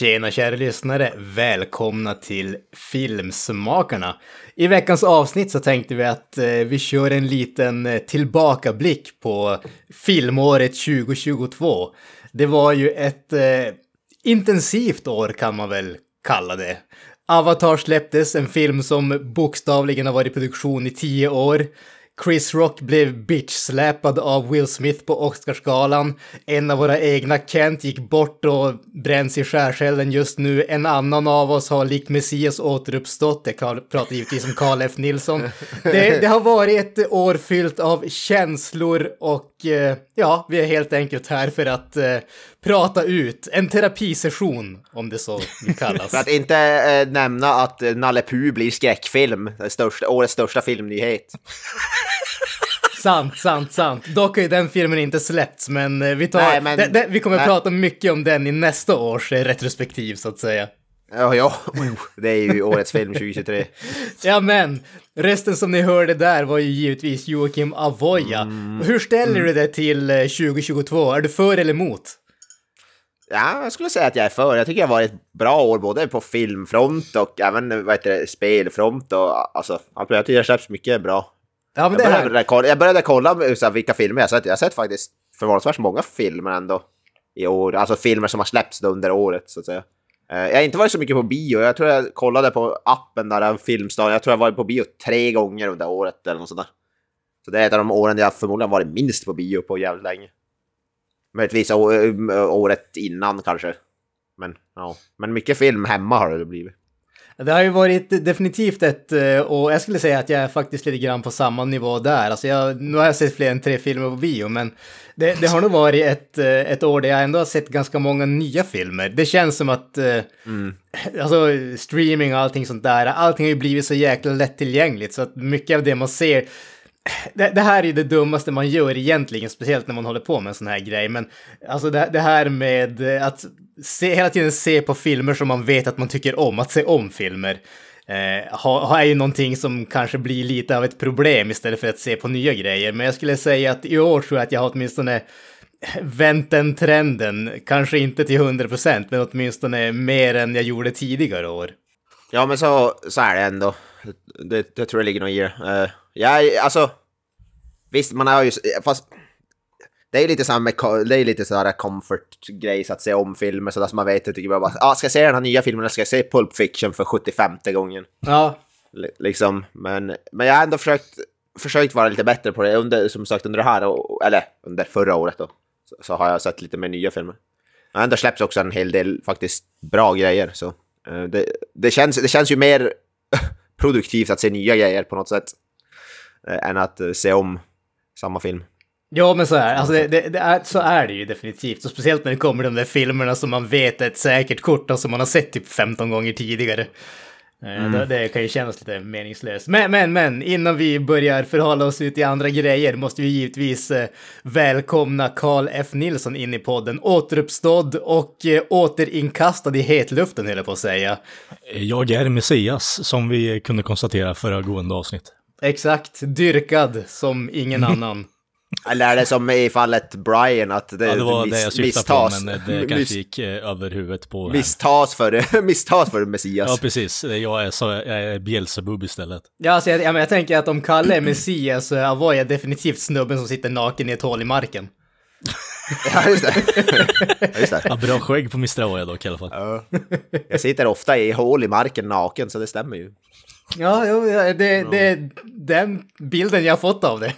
Tjena kära lyssnare! Välkomna till Filmsmakarna! I veckans avsnitt så tänkte vi att eh, vi kör en liten eh, tillbakablick på filmåret 2022. Det var ju ett eh, intensivt år kan man väl kalla det. Avatar släpptes, en film som bokstavligen har varit i produktion i tio år. Chris Rock blev bitchsläpad av Will Smith på Oscarsgalan. En av våra egna, Kent, gick bort och bränns i skärselden just nu. En annan av oss har likt Messias återuppstått. Det pratar givetvis om Karl F. Nilsson. Det, det, har varit ett år fyllt av känslor och eh, ja, vi är helt enkelt här för att eh, prata ut. En terapisession, om det så vill kallas. för att inte eh, nämna att Nalle Puh blir skräckfilm, största, årets största filmnyhet. sant, sant, sant. Dock har ju den filmen inte släppts, men eh, vi, tar, nej, men, de, de, vi kommer nej. prata mycket om den i nästa års eh, retrospektiv, så att säga. Ja, ja, det är ju årets film 2023. ja, men resten som ni hörde där var ju givetvis Joakim Avoya. Mm. Hur ställer mm. du dig till 2022? Är du för eller emot? Ja, jag skulle säga att jag är för. Jag tycker det har varit ett bra år både på filmfront och även vad heter det, spelfront och alltså, jag tycker det har släppts mycket bra. Ja, men jag, började, kolla, jag började kolla så här, vilka filmer jag sett. Jag har sett faktiskt förvånansvärt många filmer ändå i år. Alltså filmer som har släppts under året så att säga. Eh, jag har inte varit så mycket på bio. Jag tror jag kollade på appen där, Filmstar. Jag tror jag varit på bio tre gånger under året eller något sånt där. Så det är ett av de åren jag förmodligen varit minst på bio på jävligt länge. Möjligtvis året innan kanske. Men, ja. Men mycket film hemma har det blivit. Det har ju varit definitivt ett, eh, och jag skulle säga att jag är faktiskt lite grann på samma nivå där. Alltså jag, nu har jag sett fler än tre filmer på bio, men det, det har nog varit ett, eh, ett år där jag ändå har sett ganska många nya filmer. Det känns som att, eh, mm. alltså streaming och allting sånt där, allting har ju blivit så jäkla lättillgängligt så att mycket av det man ser det, det, här är det dummaste man gör egentligen, speciellt när man håller på med en sån här grej. Men alltså det, det här med att se, hela tiden se på filmer som man vet att man tycker om, att se om filmer. Eh, har, är ju någonting som kanske blir lite av ett problem istället för att se på nya grejer. Men jag skulle säga att i år tror jag att jag har åtminstone vänt den trenden. Kanske inte till 100 procent, men åtminstone mer än jag gjorde tidigare år. Ja, men så, så är det ändå. Det, det tror jag ligger nog i det. Uh, ja, alltså... Visst, man har ju... Fast det är lite samma det är lite sådär comfort-grej att se om filmer sådär som man vet. Tycker bara, ah, ska jag se den här nya filmen eller ska jag se Pulp Fiction för 75 gången? Ja. L liksom, men, men jag har ändå försökt, försökt vara lite bättre på det. Under, som sagt, under det här, eller under förra året då, så, så har jag sett lite mer nya filmer. Jag har ändå släppt också en hel del faktiskt bra grejer. Så, uh, det, det, känns, det känns ju mer produktivt att se nya grejer på något sätt. Uh, än att uh, se om samma film. Ja, men så är, alltså det, det, det, är, så är det ju definitivt. Och speciellt när det kommer de där filmerna som man vet är ett säkert kort och som man har sett typ 15 gånger tidigare. Eh, mm. Det, det, kan ju kännas lite meningslöst. Men, men, men, innan vi börjar förhålla oss ut i andra grejer måste vi givetvis eh, välkomna Carl F. Nilsson in i podden. Återuppstådd och eh, återinkastad i hetluften, höll jag på att säga. Jag är Messias, som vi kunde konstatera förra gående avsnitt. Exakt, dyrkad som ingen annan. Eller är det som i fallet Brian att det, ja, det var miss, det jag syftade på, men det kanske gick eh, över huvudet på Misstas för, misstas för Messias. Ja, precis. Jag är, så, jag är Bjälsebub istället. Ja, alltså, jag, jag, tänker att om Kalle är Messias så Avoy är definitivt snubben som sitter naken i ett hål i marken. ja, just det. ja, just det. Ja, bra skägg på Mr. Avoya dock i alla fall. Ja. Jag sitter ofta i hål i marken naken, så det stämmer ju. Ja, jo, det, det är den bilden jag har fått av det.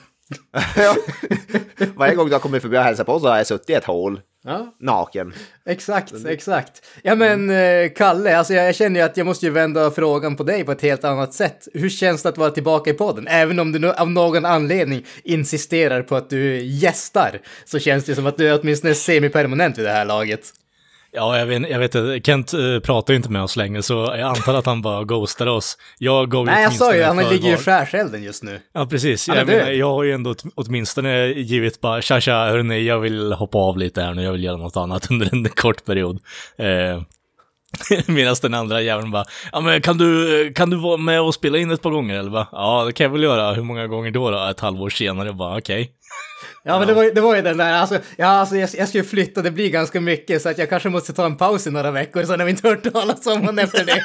Varje gång du har kommit förbi och hälsat på så har jag suttit i ett hål. Ja. Naken. Exakt, exakt. Ja men mm. Kalle, alltså jag, känner ju att jag måste ju vända frågan på dig på ett helt annat sätt. Hur känns det att vara tillbaka i podden? Även om du nu av någon anledning insisterar på att du gästar så känns det som att du är åtminstone semipermanent vid det här laget. Ja, jag vet, jag vet inte. Kent uh, pratar ju inte med oss längre, så jag antar att han bara ghostade oss. Jag gav Nej, jag sa ju, han ligger ju i skärselden just nu. Ja, precis. Jag, menar, jag har ju ändå åtminstone givit bara, tja tja, hörni, jag vill hoppa av lite här nu, jag vill göra något annat under en kort period. Uh, Medan den andra jäveln bara, ja men kan du, kan du vara med och spela in ett par gånger eller va? Ja, det kan jag väl göra. Hur många gånger då? då? Ett halvår senare bara, okej. Okay. Ja, men det var, det var ju den där, alltså, ja, alltså jag, jag ska ju flytta, det blir ganska mycket, så att jag kanske måste ta en paus i några veckor, så när vi inte hört talas om honom efter det.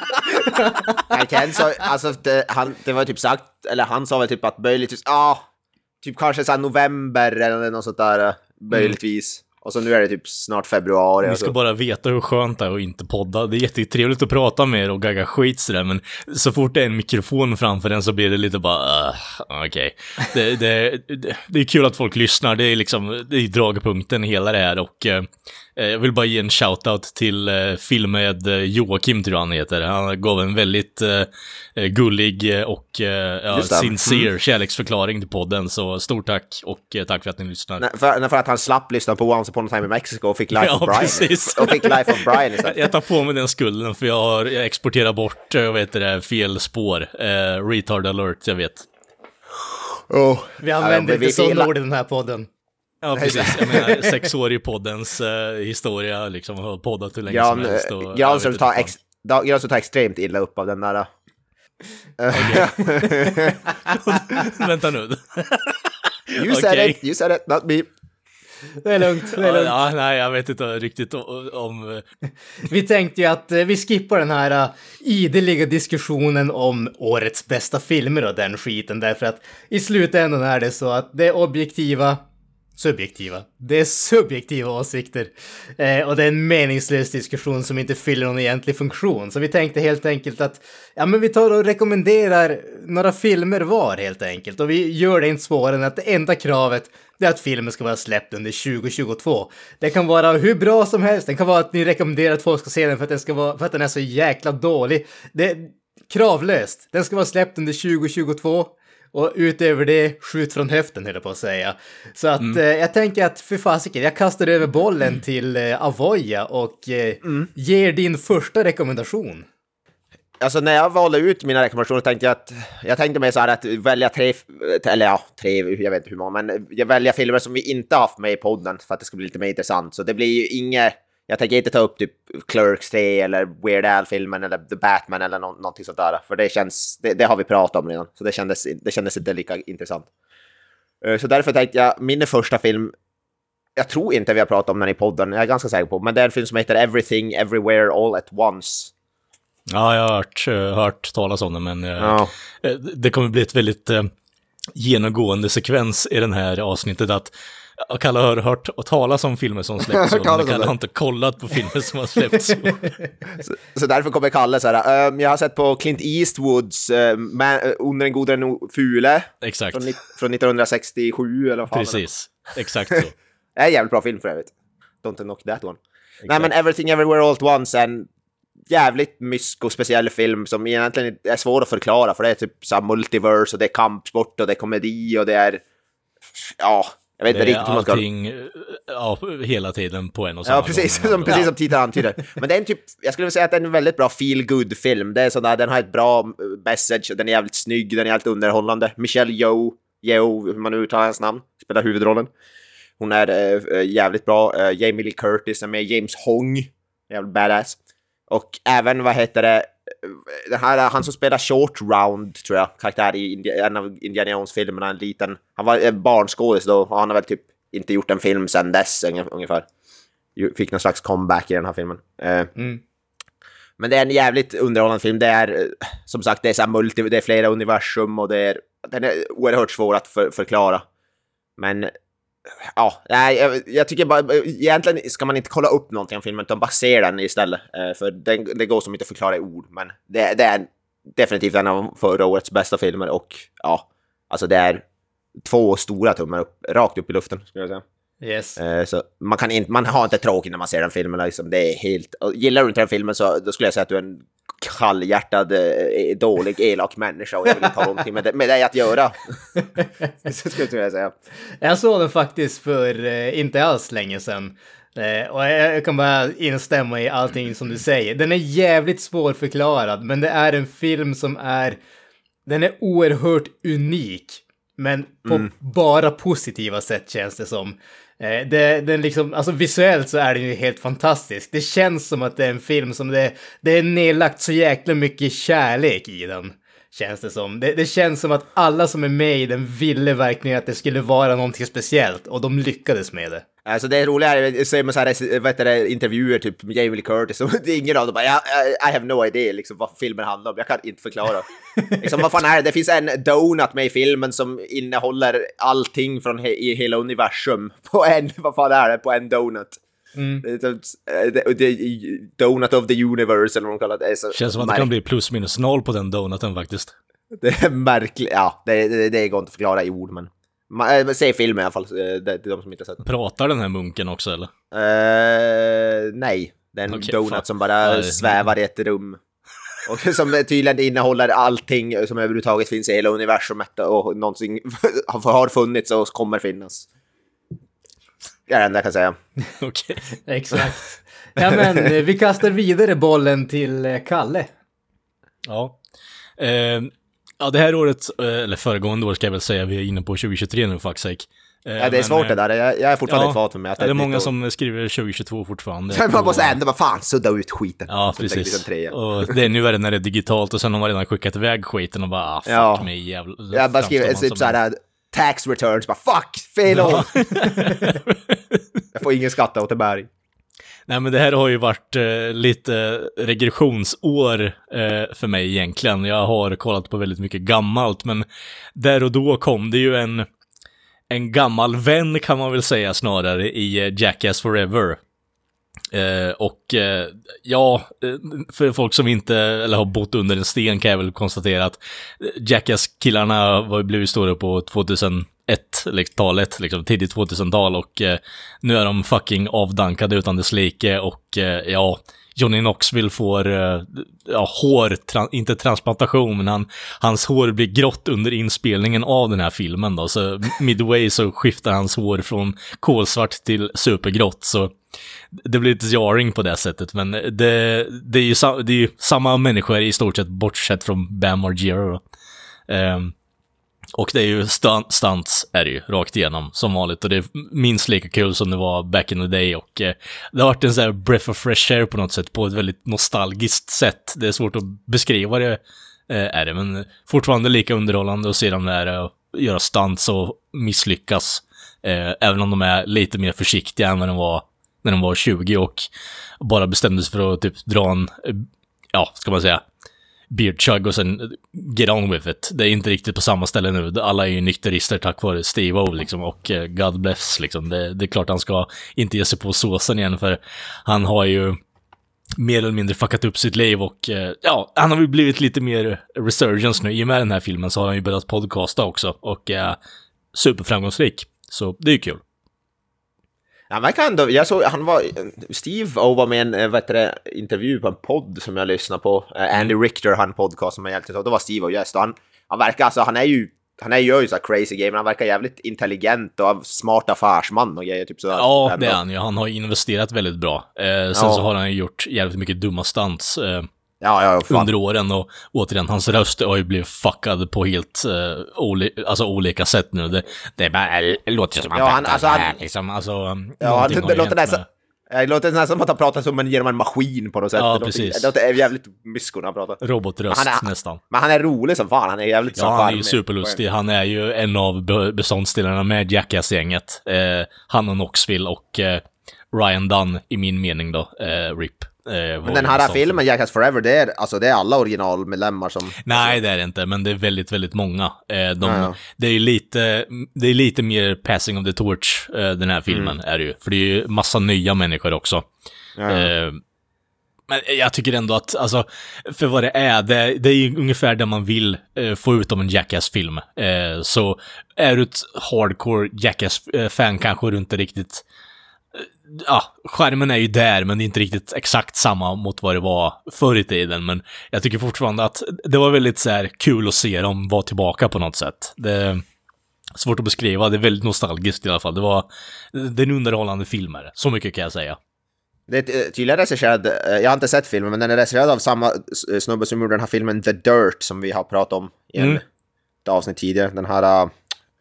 Nej, Ken sa, alltså, det, han, det var typ sagt, eller han sa väl typ att möjligtvis, ja, ah, typ kanske såhär november eller något sånt där, möjligtvis. Mm. Och så nu är det typ snart februari. Ni ska bara veta hur skönt det är att inte podda. Det är jättetrevligt att prata med er och gagga skit sådär, men så fort det är en mikrofon framför den så blir det lite bara, uh, okej. Okay. Det, det, det, det, är kul att folk lyssnar, det är liksom, det är dragpunkten hela det här och uh, jag vill bara ge en shoutout till uh, film med Joakim, tror jag han heter. Han gav en väldigt uh, gullig och uh, ja, sincere mm. kärleksförklaring till podden, så stort tack och tack för att ni lyssnar. Nej, för, för att han slapp lyssna på Once upon a time in Mexico och fick Life ja, of Brian. Precis. Och fick Life of Brian istället. Jag tar på mig den skulden för jag har jag exporterar bort, jag vet det, fel spår. Uh, retard alert, jag vet. Oh. Vi använder ja, inte sådana ord i den här podden. Ja, precis. Jag menar, sex år i poddens uh, historia, liksom, har poddat hur länge Jan, som helst. Och, Granström tar, ex, tar extremt illa upp av den där. Vänta nu. you said okay. it, you said it, not me. Det är lugnt. Det är lugnt. Ja, nej, jag vet inte riktigt om... Vi tänkte ju att eh, vi skippar den här uh, ideliga diskussionen om årets bästa filmer och den skiten, därför att i slutändan är det så att det är objektiva subjektiva. Det är subjektiva åsikter. Eh, och det är en meningslös diskussion som inte fyller någon egentlig funktion. Så vi tänkte helt enkelt att ja, men vi tar och rekommenderar några filmer var helt enkelt. Och vi gör det inte svårare än att det enda kravet det är att filmen ska vara släppt under 2022. Det kan vara hur bra som helst. Det kan vara att ni rekommenderar att folk ska se den för att den, ska vara, för att den är så jäkla dålig. Det är kravlöst. Den ska vara släppt under 2022. Och utöver det, skjut från höften höll jag på att säga. Så att mm. eh, jag tänker att för fasiken, jag kastar över bollen mm. till eh, Avoya och eh, mm. ger din första rekommendation. Alltså när jag valde ut mina rekommendationer tänkte jag att jag tänkte mig så här att välja tre, eller ja, tre, jag vet inte hur många, men jag väljer filmer som vi inte haft med i podden för att det ska bli lite mer intressant. Så det blir ju inget jag tänker inte ta upp typ Clerks 3 eller Weird Al-filmen eller The Batman eller no någonting sånt där. För det känns, det, det, har vi pratat om redan. Så det kändes, det kändes inte lika intressant. Uh, så därför tänkte jag, min första film, jag tror inte vi har pratat om den i podden, jag är ganska säker på, men det är en film som heter Everything Everywhere All At Once. Ja, jag har hört, eh, hört talas om den, men uh, ja. det kommer bli ett väldigt genomgående sekvens i den här avsnittet att Kalle har hört talas om filmer som släppts men Kalle har inte kollat på filmer som har släppts så. så, därför kommer Kalle så här, um, jag har sett på Clint Eastwoods uh, man, uh, Under den gode den fule. Exakt. Från, från 1967 eller vad fan Precis, exakt så. det är en jävligt bra film för övrigt. Don't knock that one. Exakt. Nej men Everything Everywhere All At Once är en jävligt mysko speciell film som egentligen är svår att förklara för det är typ så multiverse och det är kampsport och det är komedi och det är ja, jag vet inte riktigt hur man ska... allting, ja, hela tiden på en och samma Ja, precis, gång. som, precis som titeln antyder. Men det är en typ, jag skulle säga att det är en väldigt bra feel good film Det är sådär, den har ett bra message, den är jävligt snygg, den är jävligt underhållande. Michelle Yeoh, Yeoh, hur man nu uttalar hennes namn, spelar huvudrollen. Hon är äh, jävligt bra. Äh, Jamie Lee Curtis är med, James Hong, jävligt badass. Och även, vad heter det, den här, han som spelar Short Round, tror jag, karaktär i en av Indiana Jones-filmerna, en liten, han var barnskådis då, och han har väl typ inte gjort en film sedan dess ungefär. Fick någon slags comeback i den här filmen. Eh, mm. Men det är en jävligt underhållande film. Det är, eh, som sagt, det är, så multi, det är flera universum och det är, den är oerhört svår att för, förklara. Men ja, jag, jag tycker bara, egentligen ska man inte kolla upp någonting om filmen, utan bara se den istället. Eh, för det, det går som inte att förklara i ord, men det, det, är definitivt en av förra årets bästa filmer och ja, alltså det är två stora tummar upp, rakt upp i luften, skulle jag säga. Yes. Eh, så man, kan inte, man har inte tråkigt när man ser den filmen. Liksom. Det är helt, gillar du inte den filmen så då skulle jag säga att du är en kallhjärtad, eh, dålig, elak människa och jag vill inte ha någonting med, det, med dig att göra. så skulle jag säga. Jag såg den faktiskt för eh, inte alls länge sedan. Eh, och jag, kan bara instämma i allting som du säger. Den är jävligt svårförklarad, men det är en film som är... Den är oerhört unik, men på mm. bara positiva sätt känns det som. Eh, det, den liksom, alltså visuellt så är den ju helt fantastisk. Det känns som att det är en film som det, det är nedlagt så jäkla mycket kärlek i den. Känns det som. Det, det, känns som att alla som är med i den ville verkligen att det skulle vara någonting speciellt och de lyckades med det. Alltså det roliga är, ser man så här, vad heter det, intervjuer, typ Jamie Lee Curtis, och det är ingen av dem bara, I, I have no idea liksom vad filmen handlar om, jag kan inte förklara. liksom, vad fan är det? Det finns en donut med i filmen som innehåller allting från he i hela universum på en, vad fan är det, på en donut. Mm. Det, det, donut of the universe eller vad de kallar det. Så Känns som att det kan bli plus minus noll på den donuten faktiskt. Det är märkligt, ja, det, det, det går inte att förklara i ord men. Man, äh, se filmen i alla fall, det är de som inte har sett den. Pratar den här munken också eller? Uh, nej, det är en okay, donut fan. som bara ja, svävar i ett rum. Och som tydligen innehåller allting som överhuvudtaget finns i hela universumet och någonting har funnits och kommer finnas. Det är det enda jag kan säga. Okej. Exakt. Ja men eh, vi kastar vidare bollen till eh, Kalle. Ja. Eh, Ja, det här året, eh, eller föregående år ska jag väl säga, vi är inne på 2023 nu, sake. Eh, ja, det är svårt det där. Jag, jag är fortfarande ja, kvar för mig. Att det är många som skriver 2022 fortfarande. man måste ändå bara fan sudda ut skiten. Ja, precis. Och det är nu är det när det är digitalt och sen har man redan skickat iväg skiten och bara ah, fuck ja. mig jävla... Jag bara skriver typ såhär tax returns, bara fuck, fel år! jag får ingen skatteåterbäring. Nej men det här har ju varit eh, lite regressionsår eh, för mig egentligen. Jag har kollat på väldigt mycket gammalt, men där och då kom det ju en, en gammal vän kan man väl säga snarare i eh, Jackass Forever. Eh, och eh, ja, eh, för folk som inte eller har bott under en sten kan jag väl konstatera att eh, Jackass-killarna var ju stora på 2000 Liksom, talet, liksom tidigt 2000-tal och eh, nu är de fucking avdankade utan dess like och eh, ja, Johnny Knoxville får, eh, ja, hår, tra inte transplantation, men han, hans hår blir grått under inspelningen av den här filmen då, så midway så skiftar hans hår från kolsvart till supergrått, så det blir lite jarring på det sättet, men det, det är ju det är ju samma människor i stort sett, bortsett från Bam Margera. Um, och det är ju stunt, stunts, är det ju, rakt igenom, som vanligt. Och det är minst lika kul som det var back in the day. Och eh, det har varit en sån här breath of fresh air på något sätt, på ett väldigt nostalgiskt sätt. Det är svårt att beskriva det, eh, är det, men fortfarande lika underhållande att se dem där och göra stunts och misslyckas. Eh, även om de är lite mer försiktiga än vad de var när de var 20 och bara bestämde sig för att typ dra en, eh, ja, ska man säga, beard chug och sen get on with it. Det är inte riktigt på samma ställe nu. Alla är ju nykterister tack vare Steve-O liksom och eh, God bless liksom. Det, det, är klart han ska inte ge sig på såsen igen för han har ju mer eller mindre fuckat upp sitt liv och eh, ja, han har väl blivit lite mer resurgence nu. I och med den här filmen så har han ju börjat podcasta också och är superframgångsrik. Så det är ju kul. Han verkar ändå, jag såg, han var, Steve O var med i en eh, heter det, intervju på en podd som jag lyssnade på. Eh, Andy Richter, han podcast som jag hjälpte och då var Steve O gäst och han, han verkar, alltså han är ju han är, ju så crazy game, men han verkar jävligt intelligent och smart affärsman och grejer. Typ så ja, det är han ju. Han har investerat väldigt bra. Eh, sen ja. så har han ju gjort jävligt mycket dumma stunts. Eh, Ja, ja, fan. under åren och återigen, hans röst har ju blivit fuckad på helt uh, oli alltså, olika sätt nu. Det, det, bara, det låter som han ja, han, alltså, han, liksom, alltså, ja, det, det låter nästan... Det låter nästan som att han pratar som en, genom en maskin på något sätt. Ja, precis. Det låter jävligt mysko när han pratar. Robotröst men är, nästan. Men han är rolig som fan, han är jävligt Ja, han är ju superlustig. Han är ju en av beståndsdelarna med Jackass-gänget. Eh, han och Knoxville och eh, Ryan Dunn i min mening då, eh, RIP. Eh, men den här filmen, Jackass Forever, det är, alltså, det är alla originalmedlemmar som... Nej, det är det inte, men det är väldigt, väldigt många. Eh, de, ja. Det är lite, det är lite mer passing of the torch, eh, den här filmen, mm. är det ju. För det är ju massa nya människor också. Ja. Eh, men jag tycker ändå att, alltså, för vad det är, det, det är ju ungefär det man vill eh, få ut av en Jackass-film. Eh, så är du ett hardcore Jackass-fan kanske du inte riktigt ja, skärmen är ju där, men det är inte riktigt exakt samma mot vad det var förr i tiden. Men jag tycker fortfarande att det var väldigt så här kul att se dem vara tillbaka på något sätt. Det, svårt att beskriva. Det är väldigt nostalgiskt i alla fall. Det var, det är en underhållande film är det. Så mycket kan jag säga. Det är eh, tydligen regisserad, eh, jag har inte sett filmen, men den är regisserad av samma eh, snubbe som gjorde den här filmen The Dirt som vi har pratat om i mm. ett avsnitt tidigare. Den här,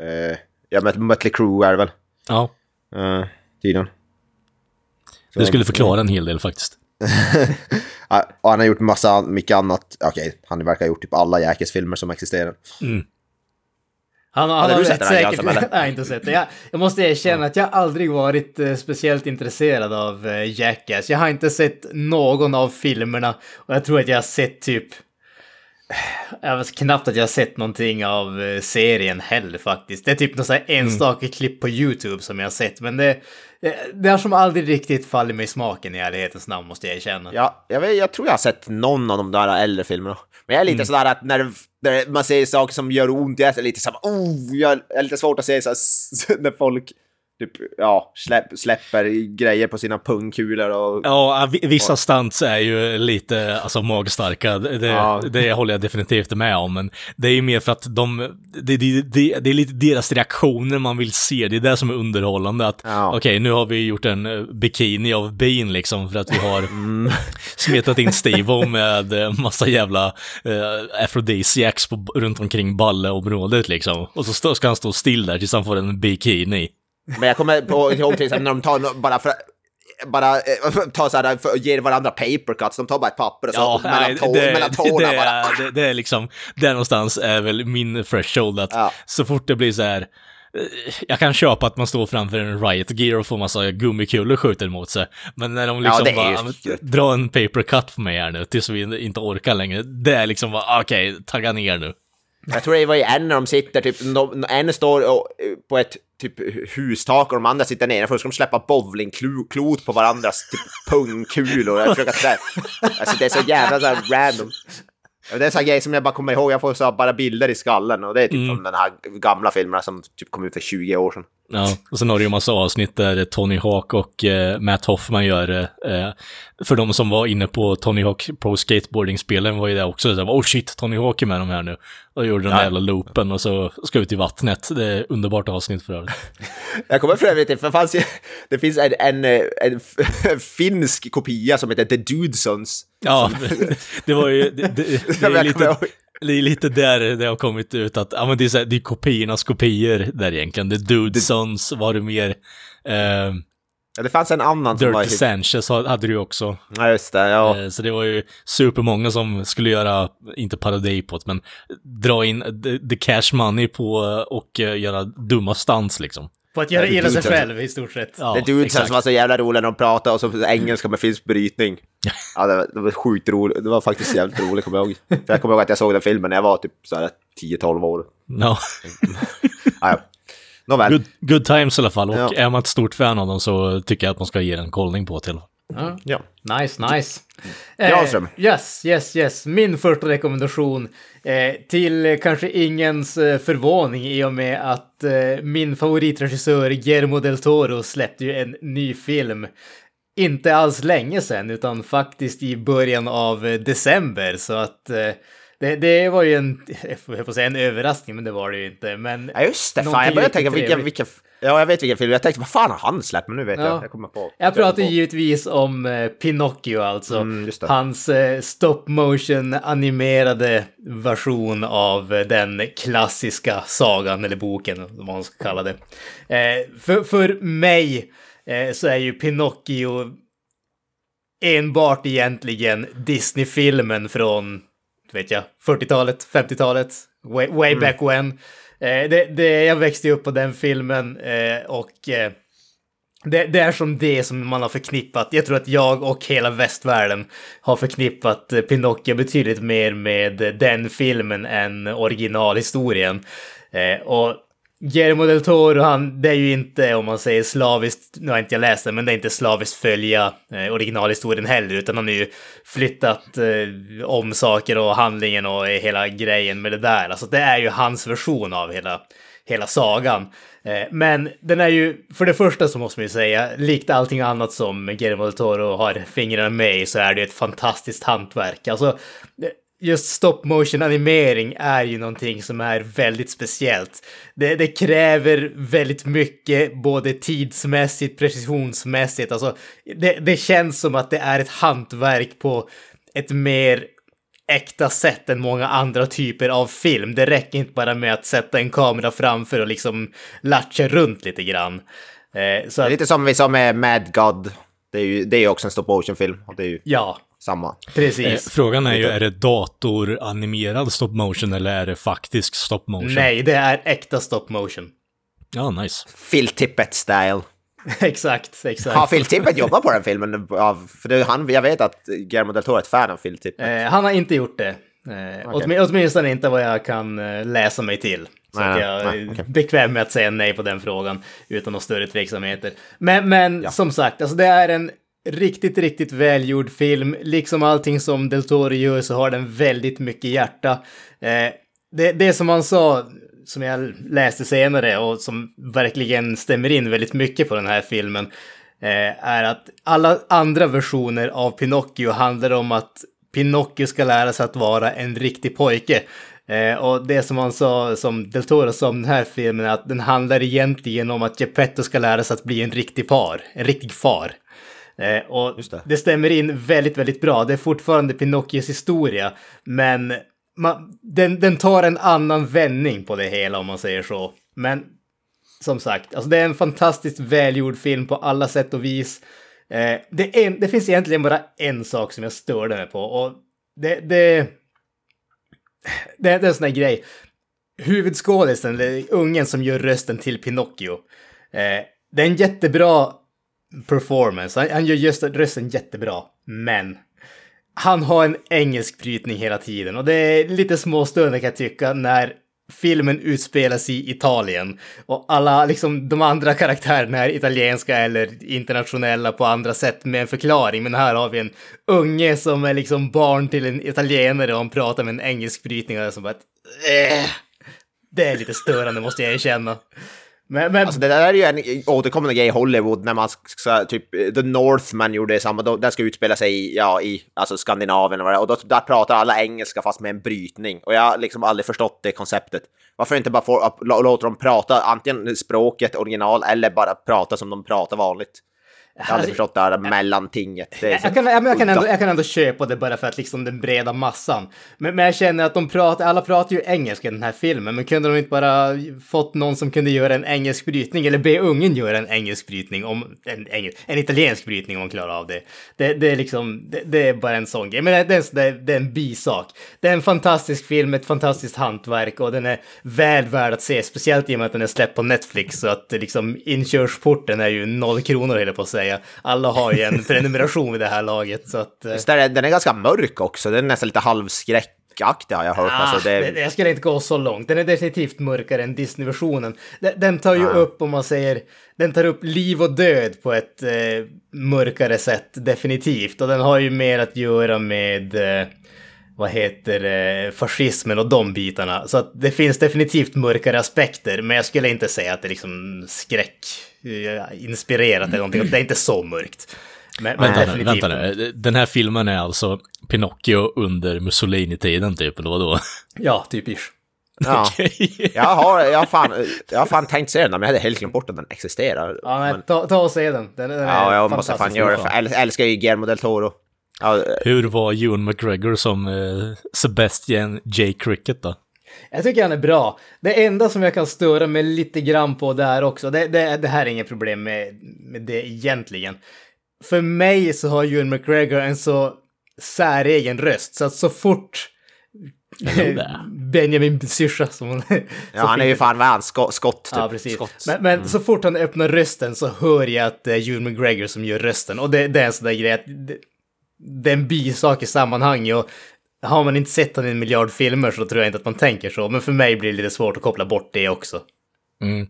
uh, ja Mötley Crüe är det väl? Ja. Uh, tydligen. Det skulle förklara en hel del faktiskt. och han har gjort massa, mycket annat. Okej, okay, han verkar ha gjort typ alla Jäkes-filmer som existerar. Mm. Han, han har sett säkert... Jag har inte sett det. Jag, jag måste erkänna att jag aldrig varit eh, speciellt intresserad av eh, Jackass. Jag har inte sett någon av filmerna och jag tror att jag har sett typ... Jag vet knappt att jag har sett någonting av eh, serien heller faktiskt. Det är typ något enstaka mm. klipp på YouTube som jag har sett, men det, det har som aldrig riktigt fallit mig i smaken i ärlighetens namn måste jag erkänna. Ja, jag, vet, jag tror jag har sett någon av de där äldre filmerna. Men jag är lite mm. sådär att när, när man ser saker som gör ont, jag är lite såhär, oh, jag är lite svårt att se så när folk typ, ja, släpp, släpper grejer på sina pungkulor och... Ja, vissa och... stunts är ju lite alltså, magstarka. Det, ja. det håller jag definitivt med om. Men det är ju mer för att de... Det, det, det, det är lite deras reaktioner man vill se. Det är det som är underhållande. Att ja. okej, okay, nu har vi gjort en eh, bikini av Bean liksom för att vi har mm. smetat in Steve med eh, massa jävla aphrodisiacs på, runt omkring balleområdet liksom. Och så ska han stå still där tills han får en bikini. Men jag kommer på, ihåg till exempel när de tar bara för bara eh, ta så här, för, ger varandra papercuts, de tar bara ett papper och så ja, mellan, nej, tå det, mellan tårna det, bara. Det, det, är liksom, där någonstans är väl min threshold att ja. så fort det blir så här, eh, jag kan köpa att man står framför en riot gear och får massa gummikulor skjuter mot sig. Men när de liksom ja, bara drar en papercut på mig här nu tills vi inte orkar längre. Det är liksom bara, okej, okay, tagga ner nu. Jag tror det var i en när de sitter, typ, de, en står på ett typ hustak och de andra sitter nere. Först ska de släppa bowlingklot på varandras typ pungkulor. Jag försöker trä. Alltså det är så jävla så här random. Det är sån grej som jag bara kommer ihåg, jag får så bara bilder i skallen och det är typ mm. från den här gamla filmerna som typ kom ut för 20 år sedan. Ja, och sen har du ju massa avsnitt där Tony Hawk och eh, Matt Hoffman gör det. Eh, för de som var inne på Tony Hawk Pro Skateboarding-spelen var ju det också så oh shit, Tony Hawk är med de här nu. Och gjorde den ja. där jävla loopen och så ska ut i vattnet. Det är underbart avsnitt för övrigt. Jag kommer för övrigt för fanns, det finns en, en, en, en finsk kopia som heter The Dudesons. Ja, det var ju, det, det, det är lite det är lite där det har kommit ut att, ja men det är, så här, det är kopiornas kopior där egentligen. Det är Dudesons, var det mer... Eh, ja, det fanns en annan Dirty som var... Sanchez hade du ju också. Ja, just det, ja. Eh, så det var ju supermånga som skulle göra, inte parodi på det, men dra in the, the cash money på och uh, göra dumma stans liksom. På att göra illa sig själv i stort sett. Ja, det som var så jävla roliga när de pratade och så engelska med finsk brytning. Ja, det var, det var sjukt roligt. Det var faktiskt jävligt roligt, kommer jag ihåg. För jag kommer ihåg att jag såg den filmen när jag var typ så här 10-12 år. No. ja, Nåväl. Good, good times i alla fall. Och ja. är man ett stort fan av dem så tycker jag att man ska ge en kollning på till. Ja. ja. Nice, nice. Granström. Eh, yes, yes, yes. Min första rekommendation eh, till kanske ingens eh, förvåning i och med att eh, min favoritregissör Guillermo del Toro släppte ju en ny film. Inte alls länge sedan, utan faktiskt i början av eh, december. Så att eh, det, det var ju en, jag får säga en överraskning, men det var det ju inte. Men ja, just det. Fan, jag började tänka, vilka, vilka, ja, jag vet vilken film. Jag tänkte, vad fan har han släppt? Men nu vet ja. jag. Jag kommer på. Jag pratar givetvis om eh, Pinocchio alltså. Mm, Hans eh, stop motion animerade version av eh, den klassiska sagan, eller boken, vad man ska kalla det. För, för mig så är ju Pinocchio enbart egentligen Disney-filmen från vet jag, 40-talet, 50-talet, way, way mm. back when. Eh, det, det, jag växte upp på den filmen eh, och eh, det, det, är som det som man har förknippat. Jag tror att jag och hela västvärlden har förknippat eh, Pinocchio betydligt mer med den filmen än originalhistorien. Eh, och Guillermo del Toro, han, det är ju inte om man säger slaviskt, nu har inte jag läst det, men det är inte slaviskt följa eh, originalhistorien heller, utan han har ju flyttat eh, om saker och handlingen och hela grejen med det där. Alltså det är ju hans version av hela, hela sagan. Eh, men den är ju, för det första så måste man ju säga, likt allting annat som Guillermo del Toro har fingrarna med i så är det ju ett fantastiskt hantverk. Alltså, eh, just stop motion animering är ju någonting som är väldigt speciellt. Det, det, kräver väldigt mycket, både tidsmässigt, precisionsmässigt. Alltså, det, det känns som att det är ett hantverk på ett mer äkta sätt än många andra typer av film. Det räcker inte bara med att sätta en kamera framför och liksom latcha runt lite grann. Eh, så att... Lite som vi sa med Mad God. Det är ju det är också en stop motion-film. Ju ja. Samma. Precis. Eh, frågan är ju, är det datoranimerad stop motion eller är det faktisk stop motion? Nej, det är äkta stop motion. Ja, nice. Phil Tippett-style. exakt, exakt. Har Phil Tippett jobbat på den filmen? För det, han, jag vet att Guillermo del Toro är ett fan av Phil Tippett. Eh, han har inte gjort det. Eh, okay. åtminstone inte vad jag kan eh, läsa mig till. Så nej, jag är okay. bekväm med att säga nej på den frågan utan några större tveksamheter. Men, men ja. som sagt, alltså det är en riktigt, riktigt välgjord film. Liksom allting som Del Toro gör så har den väldigt mycket hjärta. Eh, det, det som han sa, som jag läste senare och som verkligen stämmer in väldigt mycket på den här filmen, eh, är att alla andra versioner av Pinocchio handlar om att Pinocchio ska lära sig att vara en riktig pojke. Eh, och det som han sa, som Del Toro sa om den här filmen, är att den handlar egentligen om att Geppetto ska lära sig att bli en riktig par, en riktig far. Eh, och det. det. stämmer in väldigt, väldigt bra. Det är fortfarande Pinocchios historia, men man, den, den tar en annan vändning på det hela om man säger så. Men som sagt, alltså det är en fantastiskt välgjord film på alla sätt och vis. Eh, det, är, det finns egentligen bara en sak som jag störde mig på och det, det, det, det är en sån här grej. Huvudskådisen, eller ungen som gör rösten till Pinocchio, eh, det är en jättebra performance. Han, han gör just rösten jättebra, men han har en engelsk brytning hela tiden och det är lite småstörande kan jag tycka när filmen utspelas i Italien och alla liksom de andra karaktärerna är italienska eller internationella på andra sätt med en förklaring. Men här har vi en unge som är liksom barn till en italienare och han pratar med en engelsk brytning och det är som bara att, äh, det är lite störande måste jag erkänna. Men, men... Alltså det där är ju en återkommande grej i Hollywood när man ska, typ, The Northman gjorde samma, den ska utspela sig i, ja, i alltså Skandinavien och, och då, där pratar alla engelska fast med en brytning. Och jag har liksom aldrig förstått det konceptet. Varför inte bara få, låta dem prata antingen språket original eller bara prata som de pratar vanligt? Jag har aldrig förstått det här mellantinget. Det jag, kan, jag, kan ändå, jag kan ändå köpa det bara för att liksom den breda massan. Men, men jag känner att de pratar, alla pratar ju engelska i den här filmen, men kunde de inte bara fått någon som kunde göra en engelsk brytning eller be ungen göra en engelsk brytning om en, engelsk, en italiensk brytning om man klarar av det. Det, det är liksom, det, det, är bara en sån grej. Men det, det, det är en bisak. Det är en fantastisk film, ett fantastiskt hantverk och den är väl värd att se, speciellt i och med att den är släppt på Netflix så att liksom inkörsporten är ju noll kronor eller på att säga. Alla har ju en prenumeration vid det här laget. Så att, Just det, den är ganska mörk också, den är nästan lite halvskräck har jag hört. Ah, alltså det... Jag skulle inte gå så långt. Den är definitivt mörkare än Disney-versionen. Den, tar ju ah. upp, om man säger, den tar upp liv och död på ett eh, mörkare sätt, definitivt. Och den har ju mer att göra med, eh, vad heter det, fascismen och de bitarna. Så att det finns definitivt mörkare aspekter, men jag skulle inte säga att det är liksom skräck Eh, inspirerat eller någonting. Det är inte så mörkt. Men, vänta, men vänta nu, den här filmen är alltså Pinocchio under Mussolini-tiden typ, eller vadå? Ja, typ ish. Ja. Okay. jag, har, jag, har fan, jag har fan tänkt se den, men jag hade helt glömt bort att den existerar. Ja, men, ta, ta och se den. Den, den ja, jag måste fan göra det, för jag älskar ju Guillermo del Toro. Ja, Hur var Ewan McGregor som eh, Sebastian J. Cricket då? Jag tycker han är bra. Det enda som jag kan störa mig lite grann på där också, det, det, det här är inget problem med, med det egentligen. För mig så har Ewan McGregor en så säregen röst, så att så fort Benjamin syrsa som hon... Ja, han är ju fan vad Skott, skott typ. Ja, precis. Skott. Men, men mm. så fort han öppnar rösten så hör jag att det är Ewan McGregor som gör rösten. Och det, det är en sån där grej att det, det är en bisak i sammanhanget. Och har man inte sett honom i en miljard filmer så tror jag inte att man tänker så. Men för mig blir det lite svårt att koppla bort det också. Mm.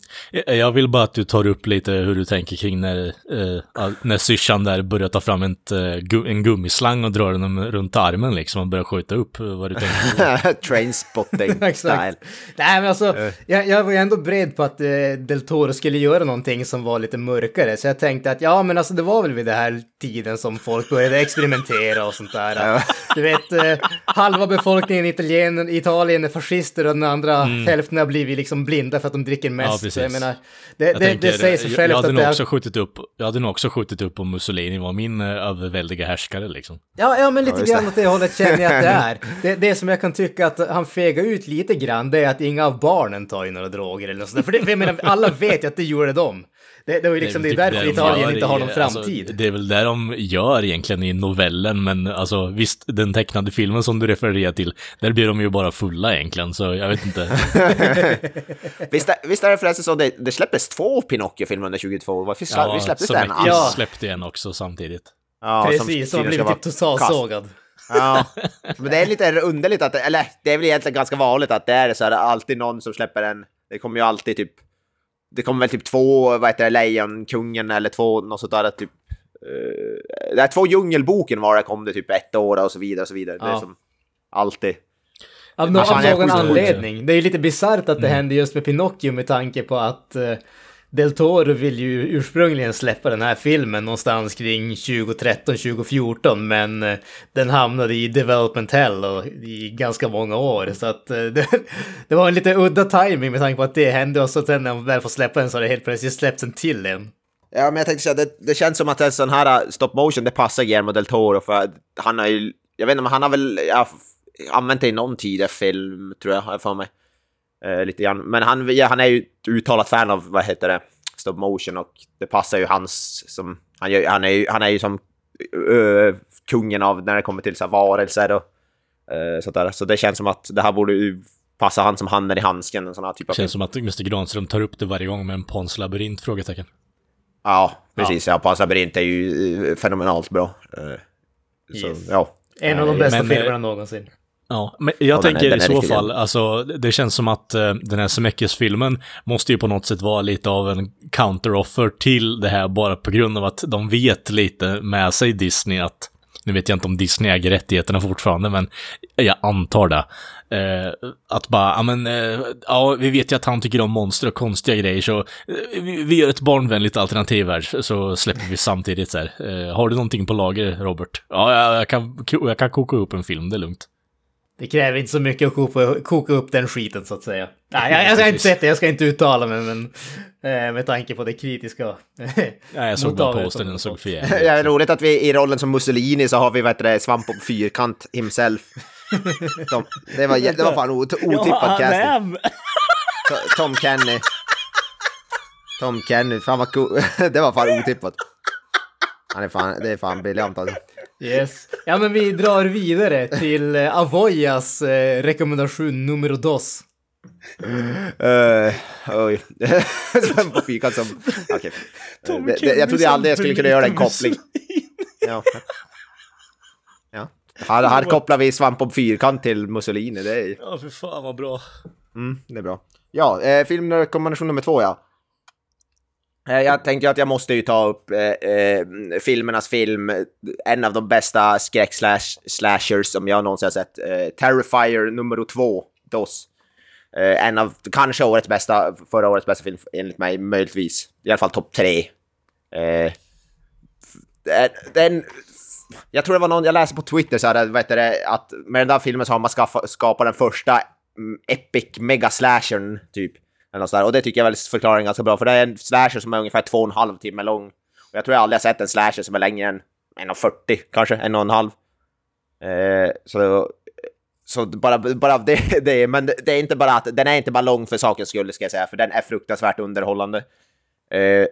Jag vill bara att du tar upp lite hur du tänker kring när, eh, när syrsan där börjar ta fram ett, eh, en gummislang och drar den runt armen liksom och börjar skjuta upp vad du tänker. Trainspotting Exakt. Nej men alltså, jag, jag var ju ändå beredd på att eh, Del Toro skulle göra någonting som var lite mörkare. Så jag tänkte att ja men alltså det var väl vid den här tiden som folk började experimentera och sånt där. Du vet, eh, halva befolkningen i Italien, Italien är fascister och den andra mm. hälften har blivit liksom blinda för att de dricker mest. Ja, jag menar, det, jag det, tänker, det säger sig självt jag att det också skjutit upp, Jag hade nog också skjutit upp om Mussolini var min uh, överväldiga härskare liksom. Ja, ja men lite ja, grann åt det hållet känner jag att det är. Det, det som jag kan tycka att han fegar ut lite grann, det är att inga av barnen tar ju några droger eller något sånt För, det, jag menar, alla vet ju att det gjorde de. Det, det, var liksom, det är, det är typ därför Italien inte har någon alltså, framtid. Alltså, det är väl det de gör egentligen i novellen, men alltså visst, den tecknade filmen som du refererar till, där blir de ju bara fulla egentligen, så jag vet inte. visst, är, visst är det förresten så, det, det släpptes två Pinocchio-filmer under 2022, varför släpp, ja, släpptes den? Ja, släppte en också samtidigt. Ja, Precis, som, som blivit typ totalsågad. Ja, men det är lite underligt att, eller det är väl egentligen ganska vanligt att det är så här, alltid någon som släpper en, det kommer ju alltid typ det kommer väl typ två, vad heter det, Lejonkungen eller två, något sånt där typ. Uh, det två Djungelboken var det kom det typ ett år och så vidare och så vidare. Ja. Det är som alltid. Av, no av någon anledning. Det är lite bisarrt att det mm. händer just med Pinocchio med tanke på att uh, Del Toro vill ju ursprungligen släppa den här filmen någonstans kring 2013-2014 men eh, den hamnade i development hell och i ganska många år så att eh, det, det var en lite udda timing med tanke på att det hände och så sen när man väl får släppa den så har det helt plötsligt släppts en till en. Ja, men jag tänkte säga, det, det känns som att en sån här eh, stop motion, det passar Guillermo del Toro för han har ju, jag vet inte, men han har väl ja, använt det i någon tidigare film, tror jag, jag för mig. Uh, lite grann. Men han, ja, han är ju uttalat fan av, vad heter det, stop motion och det passar ju hans som, han, gör, han, är, ju, han är ju som uh, kungen av när det kommer till så här, varelser och uh, sånt där. Så det känns som att det här borde ju passa han som handen i handsken. En sån här typ av känns som att Mr Granström tar upp det varje gång med en Pons labyrint? Frågetecken. Ja, precis. Ja, ja Pons labyrint är ju fenomenalt bra. Uh, så, yes. ja. En av de bästa men, filmerna någonsin. Ja, men jag ja, tänker är, i så fall, alltså det känns som att uh, den här Zemeckis-filmen måste ju på något sätt vara lite av en counteroffer till det här bara på grund av att de vet lite med sig Disney att nu vet jag inte om Disney äger rättigheterna fortfarande, men jag antar det. Uh, att bara, ja men, uh, ja vi vet ju att han tycker om monster och konstiga grejer, så vi, vi, gör ett barnvänligt alternativ här, så släpper vi samtidigt så här. har du någonting på lager, Robert? Ja, jag, jag, kan, jag kan koka upp en film, det är lugnt. Det kräver inte så mycket att koka, koka upp den skiten så att säga. Nej, jag, jag ska inte säga det, jag ska inte uttala mig, men eh, med tanke på det kritiska. Nej, jag såg bara posten, den såg för Ja, det är roligt att vi i rollen som Mussolini så har vi, vad heter det, Svamp på fyrkant himself. De, det, var, det var fan otippad ja, casting. Tom Kenny. Tom Kenny, fan vad cool. det var fan otippat. Han är fan, det är fan briljant alltså. Yes. Ja, men vi drar vidare till eh, Avoyas eh, rekommendation nummer dos. Uh, oj. på fyrkant som... Okej. Okay. Uh, jag trodde aldrig jag skulle kunna göra en koppling. ja. ja. Här, här kopplar vi svamp på fyrkant till Mussolini. Det är... Ja, för fan vad bra. Mm, det är bra. Ja, eh, filmrekommendation nummer två, ja. Eh, jag tänkte att jag måste ju ta upp eh, eh, filmernas film, en av de bästa skräck-slashers som jag någonsin har sett. Eh, Terrifier nummer två, DOS. Eh, en av, kanske årets bästa, förra årets bästa film enligt mig, möjligtvis. I alla fall topp tre. Eh, eh den, jag tror det var någon, jag läste på Twitter så här, vet du, att med den där filmen så har man skapat den första mm, epic mega slashern typ. Eller och det tycker jag väl förklarar ganska bra, för det är en slasher som är ungefär två och en halv timme lång. Och jag tror jag aldrig har sett en slasher som är längre än 1,40 kanske, en och en halv. Eh, så, så bara, bara det, det, men det är inte bara att den är inte bara lång för sakens skull ska jag säga, för den är fruktansvärt underhållande. Eh,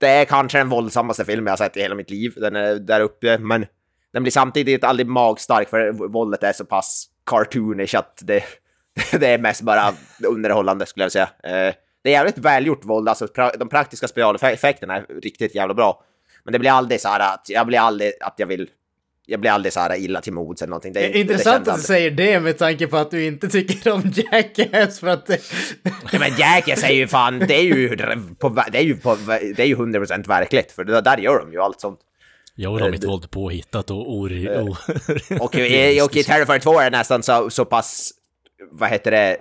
det är kanske den våldsammaste filmen jag har sett i hela mitt liv, den är där uppe, men den blir samtidigt aldrig magstark för våldet är så pass cartoonish att det, det är mest bara underhållande skulle jag säga. Eh, det är jävligt välgjort våld, alltså de praktiska specialeffekterna är riktigt jävla bra. Men det blir aldrig så här att jag blir aldrig att jag vill jag blir aldrig så här illa till mods eller någonting. Det är, Intressant det att du säger det med tanke på att du inte tycker om Jackass för att det... ja, men Jackass är ju fan, det är ju, på, det är ju, på, det är ju 100% verkligt, för det, där gör de ju allt sånt. Jag vill ha mitt våld påhittat och ori... och, och, och i Terrifier 2 är det nästan så, så pass vad heter det,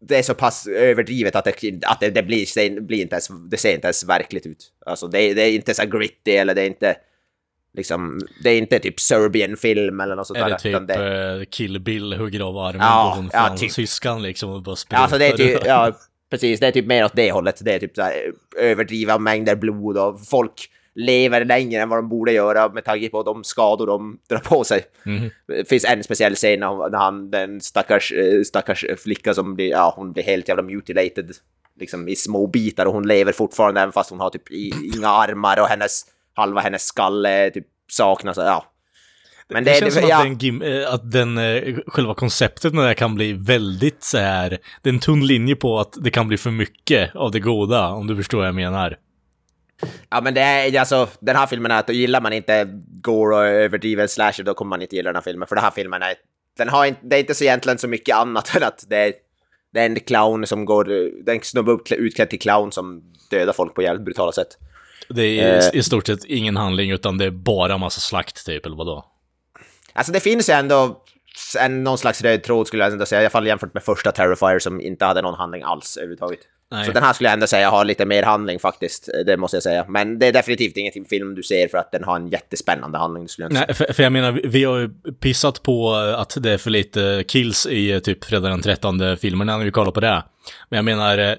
det är så pass överdrivet att det, att det, det blir, blir inte ens, det ser inte ens verkligt ut. Alltså det, det är inte så gritty eller det är inte... liksom, det är inte typ Serbian-film eller något sånt där. Är det typ det... Uh, Kill Bill hugger av armen ja, på hon ja, typ. syskan liksom och bara sprutar. Alltså det är typ, ja, precis, det är typ mer åt det hållet. Det är typ så här, överdriva mängder blod och folk lever längre än vad de borde göra med tanke på de skador de drar på sig. Mm. Det finns en speciell scen när han, den stackars, eh, stackars flicka som blir, ja, hon blir helt jävla mutilated liksom i små bitar och hon lever fortfarande även fast hon har typ inga armar och hennes halva hennes skalle typ saknas. Ja. Men det, det känns det, som ja. att, den, eh, att den, eh, själva konceptet med det kan bli väldigt så här, det är en tunn linje på att det kan bli för mycket av det goda, om du förstår vad jag menar. Ja men det är alltså, den här filmen är att gillar man inte gore och överdriven slasher då kommer man inte gilla den här filmen. För den här filmen är, den har inte, det är inte så egentligen så mycket annat än att det är, det är en clown som går, det är en snubbe utklädd till clown som dödar folk på jävligt brutala sätt. Det är eh, i stort sett ingen handling utan det är bara massa slakt typ, eller vadå? Alltså det finns ju ändå en, någon slags röd tråd skulle jag ändå säga, i alla fall jämfört med första Terrifier som inte hade någon handling alls överhuvudtaget. Nej. Så den här skulle jag ändå säga har lite mer handling faktiskt, det måste jag säga. Men det är definitivt ingen film du ser för att den har en jättespännande handling. Skulle jag Nej, för, för, jag menar, vi har ju pissat på att det är för lite kills i typ Fredag den 13 filmerna när vi kollar på det. Men jag menar,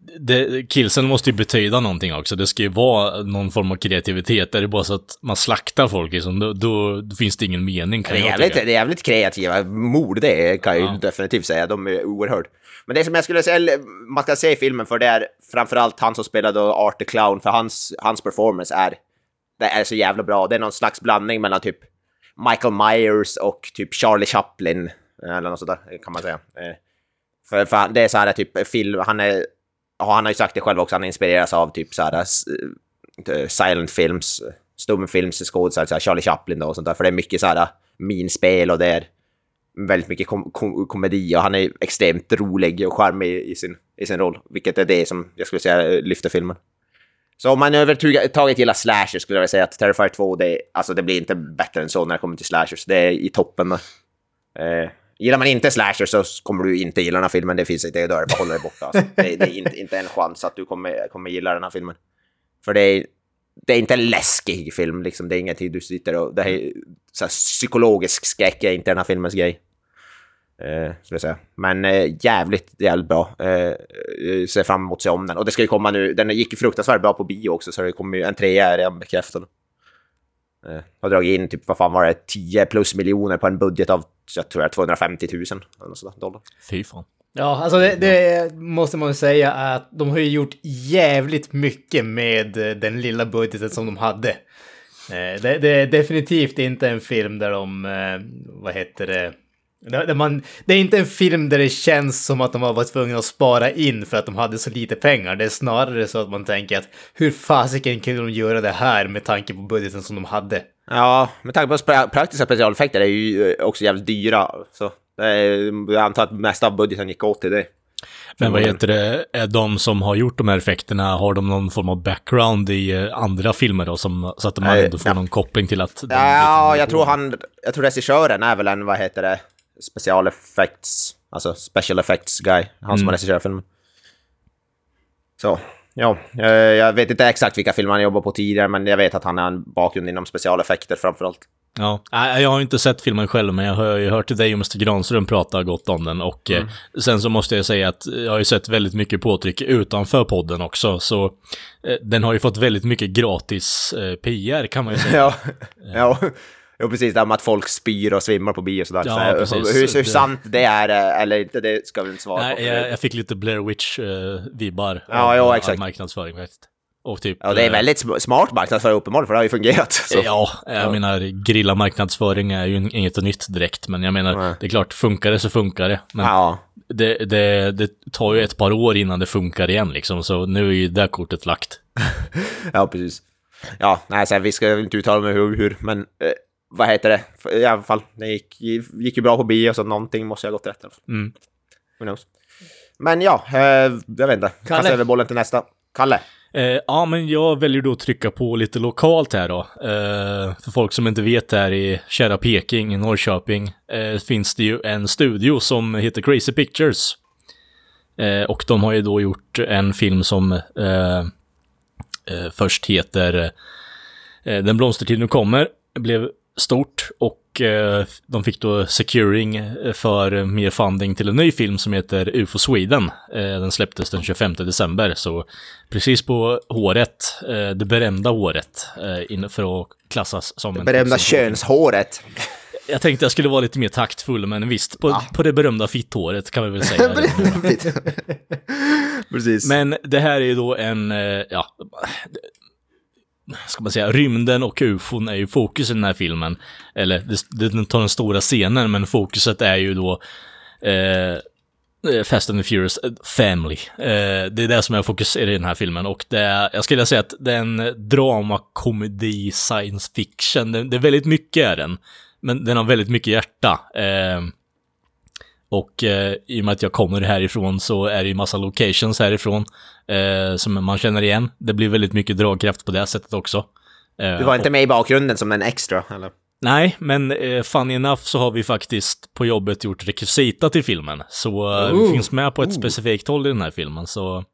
det, killsen måste ju betyda någonting också. Det ska ju vara någon form av kreativitet. Är det bara så att man slaktar folk, liksom, då, då, finns det ingen mening. Kan det, är jävligt, det är jävligt kreativa mord, det kan jag ja. ju definitivt säga. De är oerhört. Men det som jag skulle säga, man ska se filmen för det är framförallt han som spelade Art the Clown, för hans, hans performance är, det är så jävla bra. Det är någon slags blandning mellan typ Michael Myers och typ Charlie Chaplin, eller något sådär kan man säga. Eh, för, för det är så här typ film, han är och han har ju sagt det själv också, han inspireras av typ så här, eh, eh, silent films, stumfilms skådespelare, Charlie Chaplin då och sånt där. För det är mycket så här eh, minspel och det är väldigt mycket kom kom komedi och han är extremt rolig och charmig i sin, i sin roll. Vilket är det som jag skulle säga lyfter filmen. Så om man överhuvudtaget gillar slasher skulle jag säga att Terrifier 2, det, alltså det blir inte bättre än så när det kommer till slashers. Det är i toppen. Eh, Gillar man inte slasher så kommer du inte gilla den här filmen. Det finns inte, dörr, bara håll dig borta. Alltså. Det, det, är inte, inte en chans att du kommer, kommer gilla den här filmen. För det är, det är inte en läskig film, liksom. Det är ingenting du sitter och... Det är, så här, psykologisk skräck är inte den här filmens grej. Eh, skulle jag säga. Men eh, jävligt, jävligt bra. Eh, ser fram emot att se om den. Och det ska ju komma nu, den gick ju fruktansvärt bra på bio också, så det kommer ju en trea är redan bekräftad. Eh, har dragit in typ, vad fan var det, 10 plus miljoner på en budget av, jag tror jag, 250 000 eller sådär, dollar. Fy fan. Ja, alltså det, det, måste man säga att de har ju gjort jävligt mycket med eh, den lilla budgeten som de hade. Eh, det, det är definitivt inte en film där de, vad heter det, det, man, det är inte en film där det känns som att de har varit tvungna att spara in för att de hade så lite pengar. Det är snarare så att man tänker att hur fasiken kunde de göra det här med tanke på budgeten som de hade? Ja, med tanke på att praktiska specialeffekter är ju eh, också jävligt dyra. Så jag antar att mesta av budgeten gick åt till det. Men vad heter det, är de som har gjort de här effekterna, har de någon form av background i eh, andra filmer då, som, så att man ändå får ja. någon koppling till att... Ja, jag tror han, jag tror regissören är väl en, vad heter det, special effects, alltså special effects guy, han som mm. har regisserat filmen. Så, ja, jag vet inte exakt vilka filmer han jobbat på tidigare, men jag vet att han har en bakgrund inom specialeffekter framförallt. Ja, jag har inte sett filmen själv, men jag har ju hört dig och Mr Granström prata gott om den och mm. eh, sen så måste jag säga att jag har ju sett väldigt mycket påtryck utanför podden också, så eh, den har ju fått väldigt mycket gratis eh, PR kan man ju säga. ja, ja. Jo, precis. Det med att folk spyr och svimmar på bio och sådär. Ja, så, hur, hur, hur sant det är eh, eller inte, det ska vi inte svara Nej, på. Jag, jag fick lite Blair Witch-vibbar uh, ja, ja, exakt. marknadsföring faktiskt. Och typ, ja, det är eh, väldigt smart marknadsföring uppenbarligen, för det har ju fungerat. Så. Ja, jag ja. menar, grilla marknadsföring är ju inget nytt direkt, men jag menar, ja. det är klart, funkar det så funkar det. Men ja. det, det, det tar ju ett par år innan det funkar igen, liksom, så nu är ju det kortet lagt. ja, precis. Ja, nej, så här, vi ska inte uttala mig hur, hur men eh, vad heter det, i alla fall, det gick, gick ju bra på bio så någonting måste jag ha gått rätt. Mm. Who knows. Men ja, eh, jag vet inte. Kasta över bollen till nästa. Kalle? Eh, ja, men jag väljer då att trycka på lite lokalt här då. Eh, för folk som inte vet här i kära Peking, i Norrköping, eh, finns det ju en studio som heter Crazy Pictures. Eh, och de har ju då gjort en film som eh, först heter den blomstertid nu kommer blev stort och eh, de fick då securing eh, för mer funding till en ny film som heter UFO Sweden. Eh, den släpptes den 25 december, så precis på håret, eh, det berömda håret, för att klassas som det berömda könshåret. Jag tänkte jag skulle vara lite mer taktfull, men visst, på, ah. på det berömda fitthåret kan vi väl säga. Precis. Men det här är ju då en, ja, ska man säga, rymden och ufon är ju fokus i den här filmen. Eller den tar den stora scenen, men fokuset är ju då eh, eh Fast and the Furious eh, Family. Eh, det är det som är fokus i den här filmen och det är, jag skulle säga att det är en drama, komedi, science fiction. Det, det är väldigt mycket är den. Men den har väldigt mycket hjärta. Eh, och eh, i och med att jag kommer härifrån så är det ju massa locations härifrån eh, som man känner igen. Det blir väldigt mycket dragkraft på det sättet också. Eh, du var inte med i bakgrunden som en extra, eller? Nej, men eh, funny enough så har vi faktiskt på jobbet gjort rekvisita till filmen. Så eh, vi finns med på ett oh. specifikt håll i den här filmen, så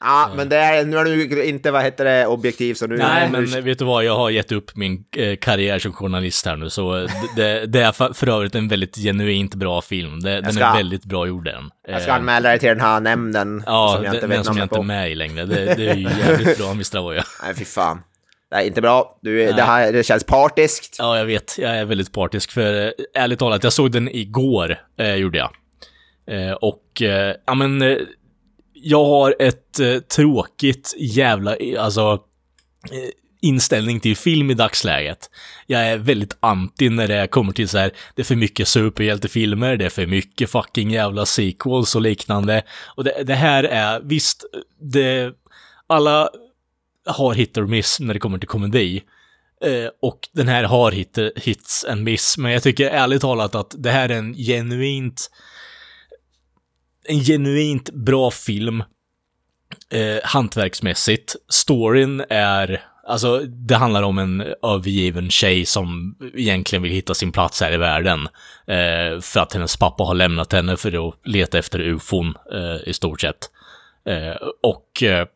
Ja, men det är, nu har du inte, vad heter det, objektiv så nu... Nej, men vet du vad, jag har gett upp min eh, karriär som journalist här nu, så det, det är för, övrigt en väldigt genuint bra film. Det, den ska, är väldigt bra gjord den. Jag ska anmäla dig till den här nämnden. Ja, som jag inte den, vet den som jag inte är med i längre. Det, det är ju jävligt bra, Mr. Voja. Nej, fy fan. Det är inte bra. Du, det, här, det känns partiskt. Ja, jag vet. Jag är väldigt partisk. För eh, ärligt talat, jag såg den igår, eh, gjorde jag. Eh, och, eh, ja men, eh, jag har ett eh, tråkigt jävla, eh, alltså, eh, inställning till film i dagsläget. Jag är väldigt anti när det kommer till så här, det är för mycket superhjältefilmer, det är för mycket fucking jävla sequels och liknande. Och det, det här är, visst, det, alla har hit or miss när det kommer till komedi. Eh, och den här har hit, hits and miss, men jag tycker ärligt talat att det här är en genuint en genuint bra film. Eh, hantverksmässigt. Storyn är, alltså det handlar om en övergiven tjej som egentligen vill hitta sin plats här i världen. Eh, för att hennes pappa har lämnat henne för att leta efter ufon eh, i stort sett. Eh, och eh,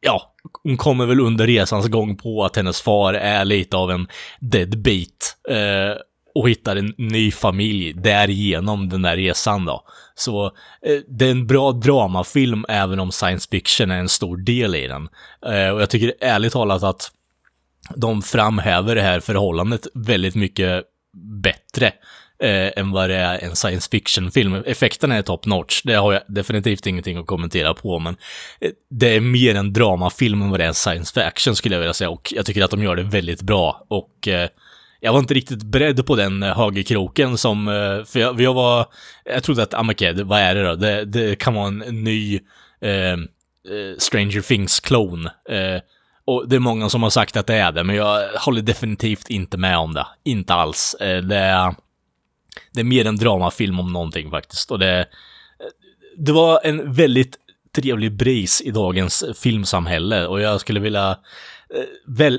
ja, hon kommer väl under resans gång på att hennes far är lite av en deadbeat. Eh, och hittar en ny familj därigenom den där resan då. Så eh, det är en bra dramafilm även om science fiction är en stor del i den. Eh, och jag tycker ärligt talat att de framhäver det här förhållandet väldigt mycket bättre eh, än vad det är en science fiction-film. Effekterna är top notch, det har jag definitivt ingenting att kommentera på, men eh, det är mer en dramafilm än vad det är en science fiction skulle jag vilja säga, och jag tycker att de gör det väldigt bra. Och eh, jag var inte riktigt beredd på den eh, högerkroken som, eh, för jag, jag var, jag trodde att, ah, okay, vad är det då? Det, det kan vara en ny ehm, eh Stranger Things-klon. Eh, och det är många som har sagt att det är det, men jag håller definitivt inte med om det. Inte alls. Eh, det, är, det är mer en dramafilm om någonting faktiskt. Och det, eh, det var en väldigt trevlig bris i dagens filmsamhälle och jag skulle vilja Eh,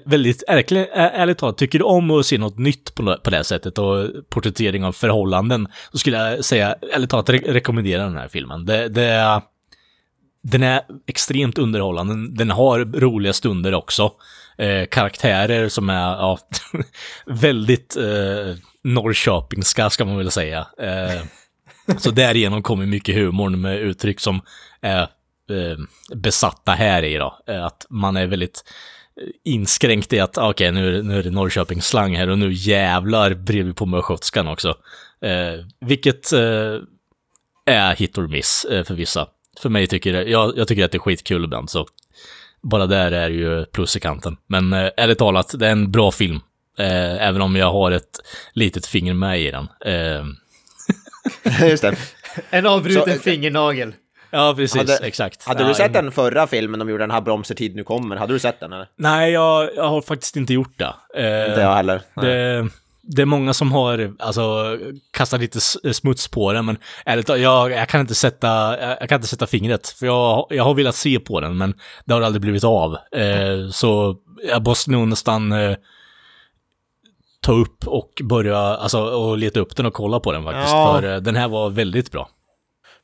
väldigt, ärligt, ärligt talat, tycker du om att se något nytt på, på det sättet och porträttering av förhållanden, så skulle jag säga, ärligt talat, re rekommendera den här filmen. Det, det den är extremt underhållande, den har roliga stunder också. Eh, karaktärer som är, ja, väldigt eh, Norrköpingska ska man väl säga. Eh, så därigenom kommer mycket humorn med uttryck som är eh, besatta här i då. Eh, att man är väldigt inskränkt i att, okej, okay, nu, nu är det Norrköping slang här och nu jävlar brer vi på med östgötskan också. Eh, vilket eh, är hit or miss eh, för vissa. För mig tycker det, jag, jag tycker att det är skitkul ibland, så bara där är ju plus i kanten. Men eh, ärligt talat, det är en bra film. Eh, även om jag har ett litet finger med i den. Eh. Just det. en avbruten så, fingernagel. Ja, precis. Hade, exakt. Hade ja, du sett den förra filmen de gjorde, den här Bromsertid nu kommer? Hade du sett den eller? Nej, jag, jag har faktiskt inte gjort det. Eh, inte jag heller. Det, det, är många som har alltså, kastat lite smuts på den, men ärligt jag, jag, kan inte sätta, jag kan inte sätta fingret. För jag, jag har velat se på den, men det har aldrig blivit av. Eh, så jag måste nog nästan eh, ta upp och börja, alltså, och leta upp den och kolla på den faktiskt. Ja. För eh, den här var väldigt bra.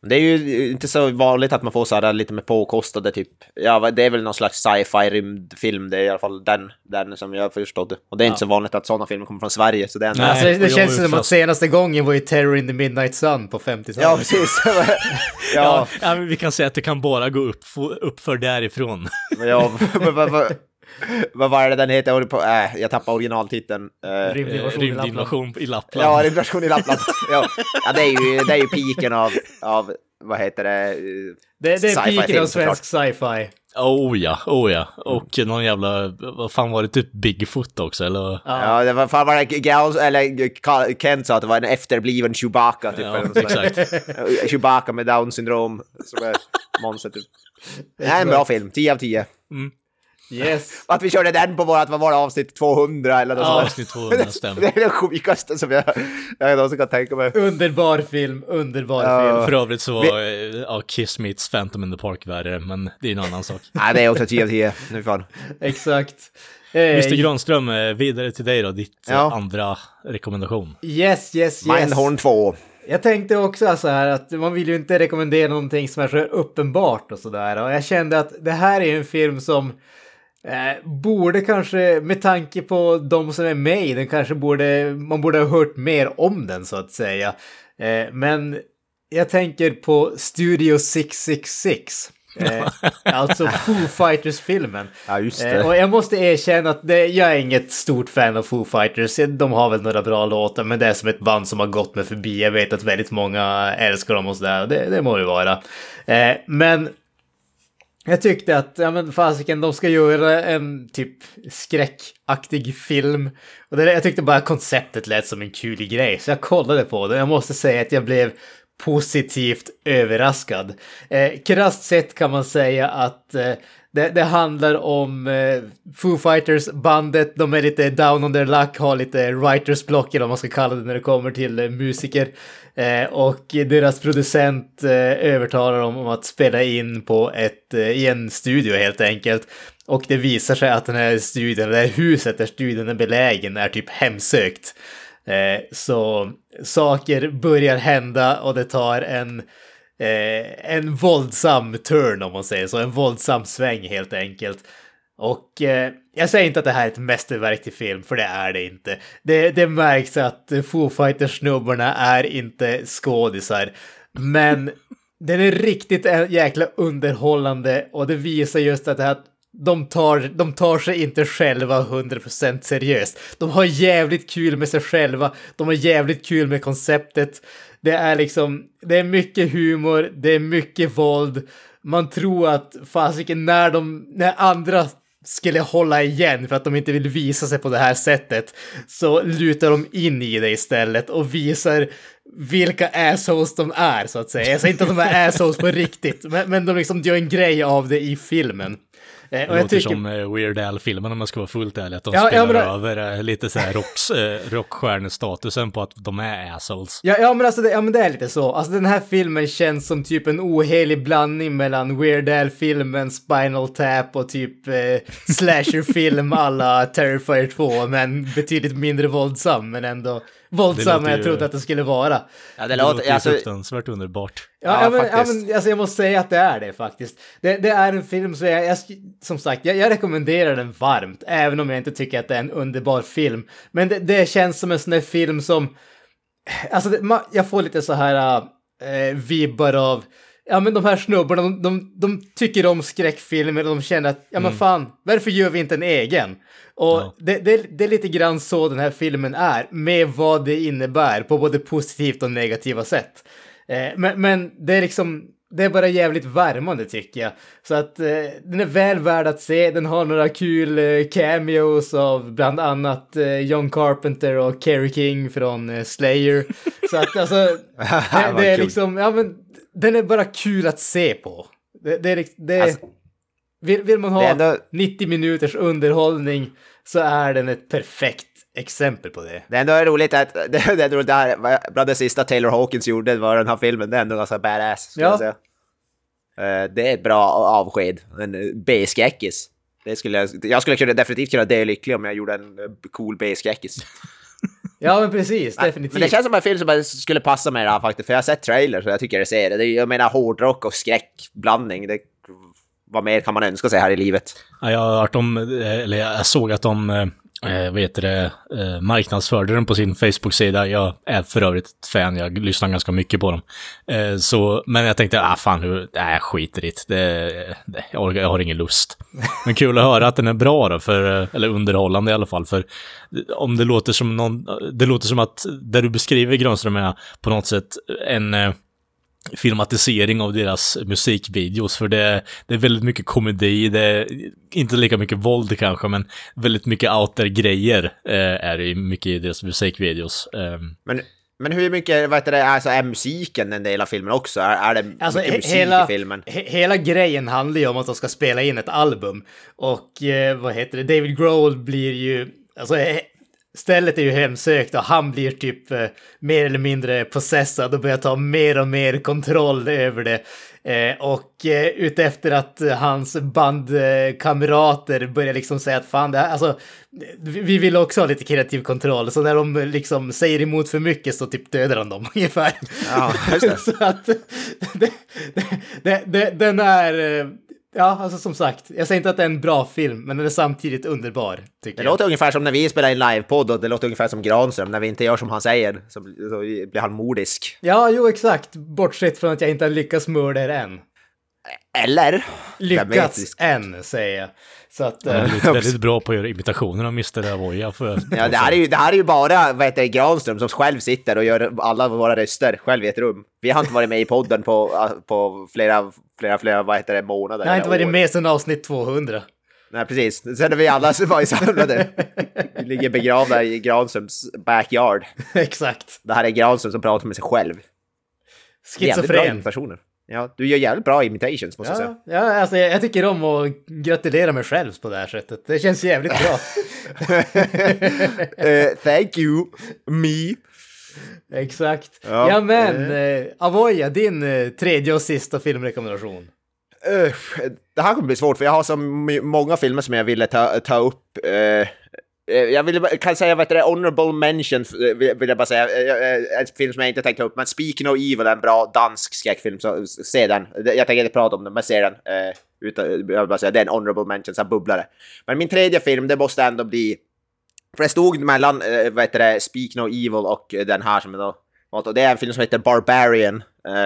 Det är ju inte så vanligt att man får så här lite mer påkostade typ. Ja, det är väl någon slags sci-fi rymdfilm. Det är i alla fall den, den som jag förstått. Och det är inte så vanligt att sådana filmer kommer från Sverige. Så det är. Nej. Alltså, det, det känns som att senaste gången var ju Terror in the Midnight Sun på 50-talet. Ja, precis. Ja, ja, ja, men vi kan säga att det kan bara gå upp, upp för därifrån. men ja, men vad, vad, var det den heter? På- Äh, jag tappade originaltiteln. Rymdinvasion i Lappland. Rymdinvasion i Lappland. ja, Rymdversion i Lappland. ja. ja, det är ju, det är ju piken av, av, vad heter det? eh, Det, det är sci-fi piken av svensk sci-fi. Oh ja, oh ja. Och någon jävla, vad fan var det, typ Bigfoot också eller? Ja, det var fan var det Gauss, eller Kent sa att det var en efterbliven Chewbacca typ. Ja, exakt. Chewbacca med down syndrom som är monster typ. Det här är en bra film, 10 av 10. Yes. Att vi körde den på vårt, vad var det, avsnitt 200 eller något Ja, sånt avsnitt 200 där. stämmer. Det är det sjukaste som jag, jag någonsin kan tänka mig. Underbar film, underbar Ja. film. För övrigt så var eh, ja, Kiss meets Phantom in the Park värre, men det är en annan sak. Nej, det är också 10 av 10. Nu fan. Exakt. Eh, Mr Granström, eh, vidare till dig då, ditt eh, Ja. andra rekommendation. Yes, yes, yes. Mindhorn 2. Jag tänkte också så här att man vill ju inte rekommendera någonting som är så uppenbart och sådär. Och jag kände att det här är en film som eh, borde kanske, med tanke på de som är med i den, kanske borde, man borde ha hört mer om den så att säga. Eh, men jag tänker på Studio 666. Eh, alltså Foo Fighters-filmen. Ja, Eh, och jag måste erkänna att det, jag är inget stort fan av Foo Fighters. De har väl några bra låtar, men det är som ett band som har gått mig förbi. Jag vet att väldigt många älskar dem och sådär, det, det må det vara. Eh, men jag tyckte att, ja men fasiken, de ska göra en typ skräckaktig film. Och det, jag tyckte bara konceptet lät som en kul grej, så jag kollade på det. Jag måste säga att jag blev positivt överraskad. Eh, krasst sett kan man säga att eh, det, det handlar om eh, Foo Fighters-bandet, de är lite down on their luck, har lite writers block eller vad man ska kalla det när det kommer till eh, musiker. Eh, och deras producent eh, övertalar dem om att spela in på ett, eh, i en studio helt enkelt. Och det visar sig att den här studion, det här huset där studion är belägen är typ hemsökt. Eh, så saker börjar hända och det tar en, eh, en våldsam turn om man säger så, en våldsam sväng helt enkelt. Och eh, jag säger inte att det här är ett mästerverk till film, för det är det inte. Det, det märks att Foo Fighters-snubbarna är inte skådisar. Men den är riktigt jäkla underhållande och det visar just att det här de tar, de tar sig inte själva 100% seriöst. De har jävligt kul med sig själva, de har jävligt kul med konceptet. Det är liksom, det är mycket humor, det är mycket våld. Man tror att fasiken när de, när andra skulle hålla igen för att de inte vill visa sig på det här sättet så lutar de in i det istället och visar vilka assholes de är så att säga. Jag säger inte att de är assholes på riktigt, men, men de liksom gör en grej av det i filmen. Eh, Det och jag låter tycker... som eh, Weird Al-filmen om man ska vara fullt ärlig. Att de Ja, ja, spelar men det- över eh, lite så här rocks, eh, rockstjärnestatusen på att de är assholes. Ja, ja, men alltså det, ja, men det är lite så. Alltså den här filmen känns som typ en ohelig blandning mellan Weird Al-filmen, Spinal Tap och typ eh, slasherfilm alla Terrifier 2, men betydligt mindre våldsam, men ändå våldsam låter än jag ju- trodde att det skulle vara. Ja, det Det låter, ju alltså, fruktansvärt underbart. Ja, Ja, men, ja, men alltså jag måste säga att det är det faktiskt. Det, det är en film som jag, jag som sagt, jag, jag rekommenderar den varmt, även om jag inte tycker att det är en underbar film. Men det, det känns som en sån där film som, alltså det, ma, jag får lite så här äh, vibbar av, ja men de här snubbarna, de, de, de tycker om skräckfilmer och de känner att, ja men fan, varför gör vi inte en egen? Och Ja. det, det, det är lite grann så den här filmen är, med vad det innebär på både positivt och negativa sätt. Eh, men, men det är liksom, det är bara jävligt värmande tycker jag. Så att eh, den är väl värd att se, den har några kul eh, cameos av bland annat eh, John Carpenter och Kerry King från eh, Slayer. Så att alltså, det, det är liksom, ja men den är bara kul att se på. Det, det är det, Alltså, vill, vill man ha ändå- 90 minuters underhållning så är den ett perfekt exempel på det. Det är ändå roligt att det, det är roligt det här, bland det sista Taylor Hawkins gjorde var den här filmen, det är ändå ganska badass. Ja. säga. Eh, Det är ett bra avsked, en eh, B-skräckis. Det skulle jag, jag skulle kunna, definitivt kunna dö lycklig om jag gjorde en eh, cool B-skräckis. Ja, men precis, definitivt. Men det känns som en film som skulle passa mig där faktiskt, för jag har sett trailers och jag tycker det ser det. jag menar hårdrock och skräckblandning. Det, vad mer kan man önska sig här i livet? Ja, jag har hört om, eller jag såg att de eh, eh, heter det, eh, marknadsförde den på sin Facebook-sida. Jag är för övrigt ett fan, jag lyssnar ganska mycket på dem. Eh, så, men jag tänkte, ah fan, hur, nej, skiter i det. det jag, jag har ingen lust. Men kul att höra att den är bra då, för, eh, eller underhållande i alla fall. För om det låter som någon, det låter som att det du beskriver Grönström är på något sätt en eh, filmatisering av deras musikvideos, för det, det är väldigt mycket komedi, det är inte lika mycket våld kanske, men väldigt mycket out grejer eh, är det mycket i deras musikvideos. Eh. Men, men hur mycket, vad heter det, alltså är musiken en del av filmen också? Är, är det alltså, mycket musik hela, i filmen? He hela grejen handlar ju om att de ska spela in ett album, och eh, vad heter det, David Grohl blir ju, alltså Stället är ju hemsökt och han blir typ eh, mer eller mindre possessad och börjar ta mer och mer kontroll över det. Eh, och eh, utefter att eh, hans bandkamrater börjar liksom säga att fan, det här, alltså, vi vill också ha lite kreativ kontroll. Så när de liksom säger emot för mycket så typ dödar han dem ungefär. Ja, så att det, det, det, den är eh, Ja, alltså som sagt, jag säger inte att det är en bra film, men den är samtidigt underbar. Tycker det jag. låter ungefär som när vi spelar in livepodd och det låter ungefär som Granström. När vi inte gör som han säger så, så blir han modisk. Ja, jo exakt. Bortsett från att jag inte har lyckats mörda er än. Eller? Lyckats än, säger jag. Så att, Han är väldigt, väldigt bra på att göra imitationer av Mr. Avoya. För, ja, det här, är ju, det här är ju bara vad heter, Granström som själv sitter och gör alla våra röster själv i ett rum. Vi har inte varit med i podden på, på flera, flera, flera vad heter det, månader. Jag har inte varit år. med sedan avsnitt 200. Nej, precis. Sen är vi alla så var samlade. Vi ligger begravda i Granströms backyard. Exakt. Det här är Granström som pratar med sig själv. Jävligt bra Schizofren. imitationer. Ja, du gör jävligt bra imitations måste jag säga. Ja, ja alltså jag, jag tycker om att gratulera mig själv på det här sättet. Det känns jävligt bra. Eh, thank you, me. Exakt. Ja, Ja, men, eh, Avoya, din eh, tredje och sista filmrekommendation. Eh, det här kommer bli svårt för jag har så många filmer som jag ville ta, ta upp. Eh, Eh, jag vill, kan säga, vad det, honorable mention, eh, vill, jag bara säga. Eh, en film som jag inte tänkte ta upp, men Speak No Evil är en bra dansk skräckfilm, så se den. Jag tänker inte prata om den, men se den. Utan, jag vill bara säga, det är en honorable mention, så bubblar bubblare. Men min tredje film, det måste ändå bli... För det stod mellan, vad heter det, Speak No Evil och den här som då... och Det är en film som heter Barbarian,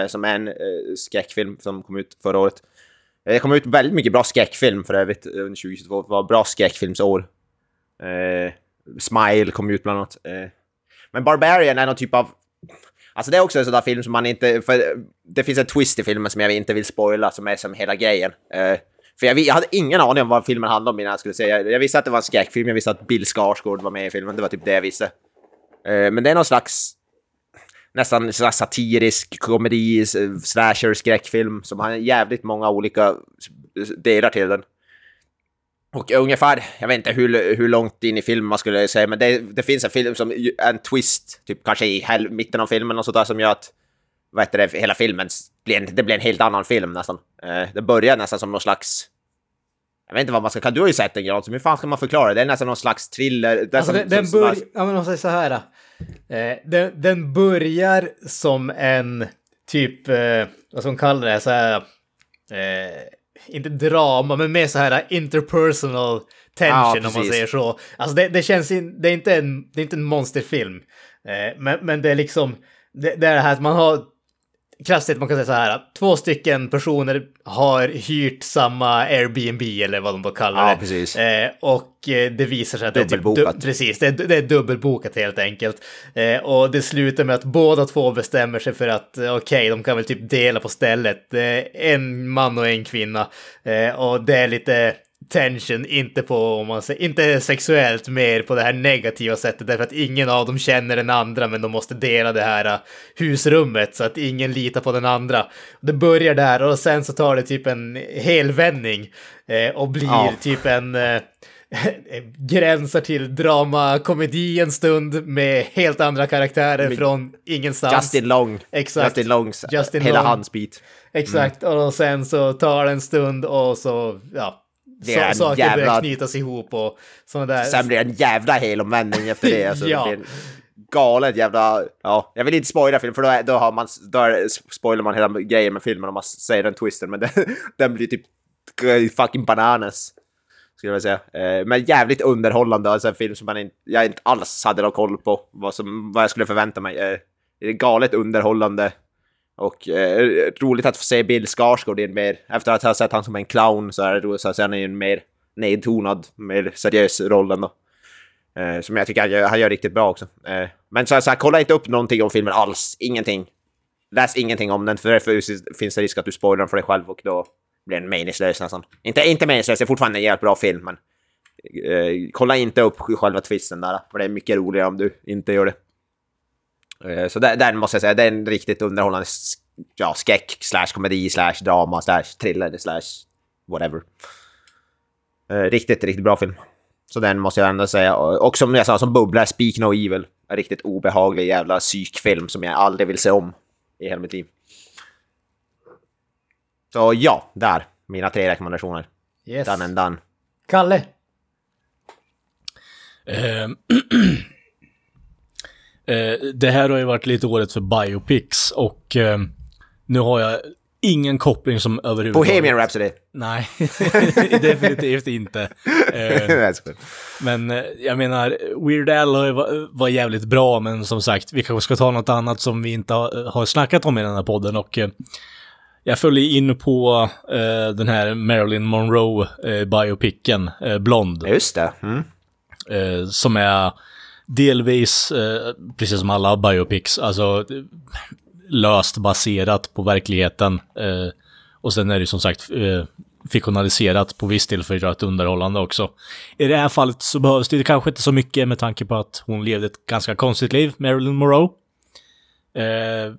som är en skräckfilm som kom ut förra året. Det kom ut väldigt mycket bra skräckfilm för övrigt under 2022. Det var bra skräckfilmsår. Eh, Smile kom ut bland annat. Eh. Men Barbarian är någon typ av... Alltså det är också en sån där film som man inte... För det finns en twist i filmen som jag inte vill spoila, som är som hela grejen. Eh, för jag, jag hade ingen aning om vad filmen handlade om innan jag skulle säga. Jag, jag visste att det var en skräckfilm, jag visste att Bill Skarsgård var med i filmen. Det var typ det jag visste. Eh, men det är någon slags nästan satirisk komedi, slasher, skräckfilm som har jävligt många olika delar till den. Och ungefär, jag vet inte hur, hur långt in i filmen man skulle säga, men det, det finns en film som, en twist, typ kanske i hel, mitten av filmen och sådär som gör att, vad heter det, hela filmen blir en, det blir en helt annan film nästan. Eh, det börjar nästan som någon slags, jag vet inte vad man ska kalla du har ju sett den Granström, hur fan ska man förklara det? Det är nästan någon slags thriller. Alltså som- den, den börjar, ja men om säger så här. Eh, den, den börjar som en typ, eh, vad ska man kalla det, så här, eh, inte drama, men mer så här interpersonal tension Ja, om man säger så. Alltså det, det känns, in, det är inte en, det är inte en monsterfilm. Eh, men, men det är liksom, det, det är det här att man har, krasst man kan säga så här, två stycken personer har hyrt samma Airbnb eller vad de då kallar Ja, det. precis. Eh, och eh, det visar sig att det är typ precis, det är, det är dubbelbokat helt enkelt. Eh, och det slutar med att båda två bestämmer sig för att eh, okej, de kan väl typ dela på stället. Eh, en man och en kvinna. Och det är lite tension, inte på, om man säger, inte sexuellt, mer på det här negativa sättet, därför att ingen av dem känner den andra, men de måste dela det här eh, husrummet så att ingen litar på den andra. Det börjar där och sen så tar det typ en helvändning eh, och blir Ja. typ en eh, gränsar till dramakomedi en stund med helt andra karaktärer från ingenstans. Justin Long. Exakt. Justin Longs, Justin hela Long. hans bit. Exakt, och sen så tar det en stund och så, ja, Det är så, saker börjar jävla- knytas ihop och sådana där. Sen blir det en jävla helomvändning efter det. Alltså, Ja. det blir en galet jävla... Ja, jag vill inte spoila filmen för då, är, då, har man, då är, spoilar man hela grejen med filmen om man säger den twisten, men den, den blir typ fucking bananas. Skulle jag säga. Eh, men jävligt underhållande, alltså en film som man inte, jag inte alls hade någon koll på vad, som, vad jag skulle förvänta mig. Eh, det är galet underhållande. Och eh, roligt att få se Bill Skarsgård i en mer, efter att ha sett han som en clown så är det roligt att se honom i en mer nedtonad, mer seriös roll ändå. Eh, som jag tycker han gör, han gör riktigt bra också. Eh, men så, så här, kolla inte upp någonting om filmen alls, ingenting. Läs ingenting om den, för därför finns det risk att du spoilar den för dig själv och då blir den meningslös nästan. Inte, inte meningslös, det är fortfarande en jävligt bra film, men eh, kolla inte upp själva twisten där, för det är mycket roligare om du inte gör det. Eh, så den måste jag säga, det är en riktigt underhållande ja, skräck slash komedi slash drama slash thriller slash whatever. Eh, riktigt, riktigt bra film. Så den måste jag ändå säga. Och som jag sa, som bubblar, Speak No Evil. En riktigt obehaglig jävla psykfilm som jag aldrig vill se om i hela mitt liv. Så ja, där. Mina tre rekommendationer. Yes. Done and done. Kalle? Eh, det här har ju varit lite året för biopics och eh, nu har jag ingen koppling som överhuvudtaget... Bohemian Rhapsody? Nej, definitivt inte. Eh, men eh, jag menar, Weird Al var, var jävligt bra, men som sagt, vi kanske ska ta något annat som vi inte har, har snackat om i den här podden och eh, jag följer in på eh, den här Marilyn Monroe eh, biopicen, eh, Blond. Just det. Mm. Eh, som är delvis, eh, precis som alla biopics, alltså löst baserat på verkligheten. Eh, och sen är det som sagt eh, fiktionaliserat på viss del för att underhållande också. I det här fallet så behövs det kanske inte så mycket med tanke på att hon levde ett ganska konstigt liv, Marilyn Monroe. Eh,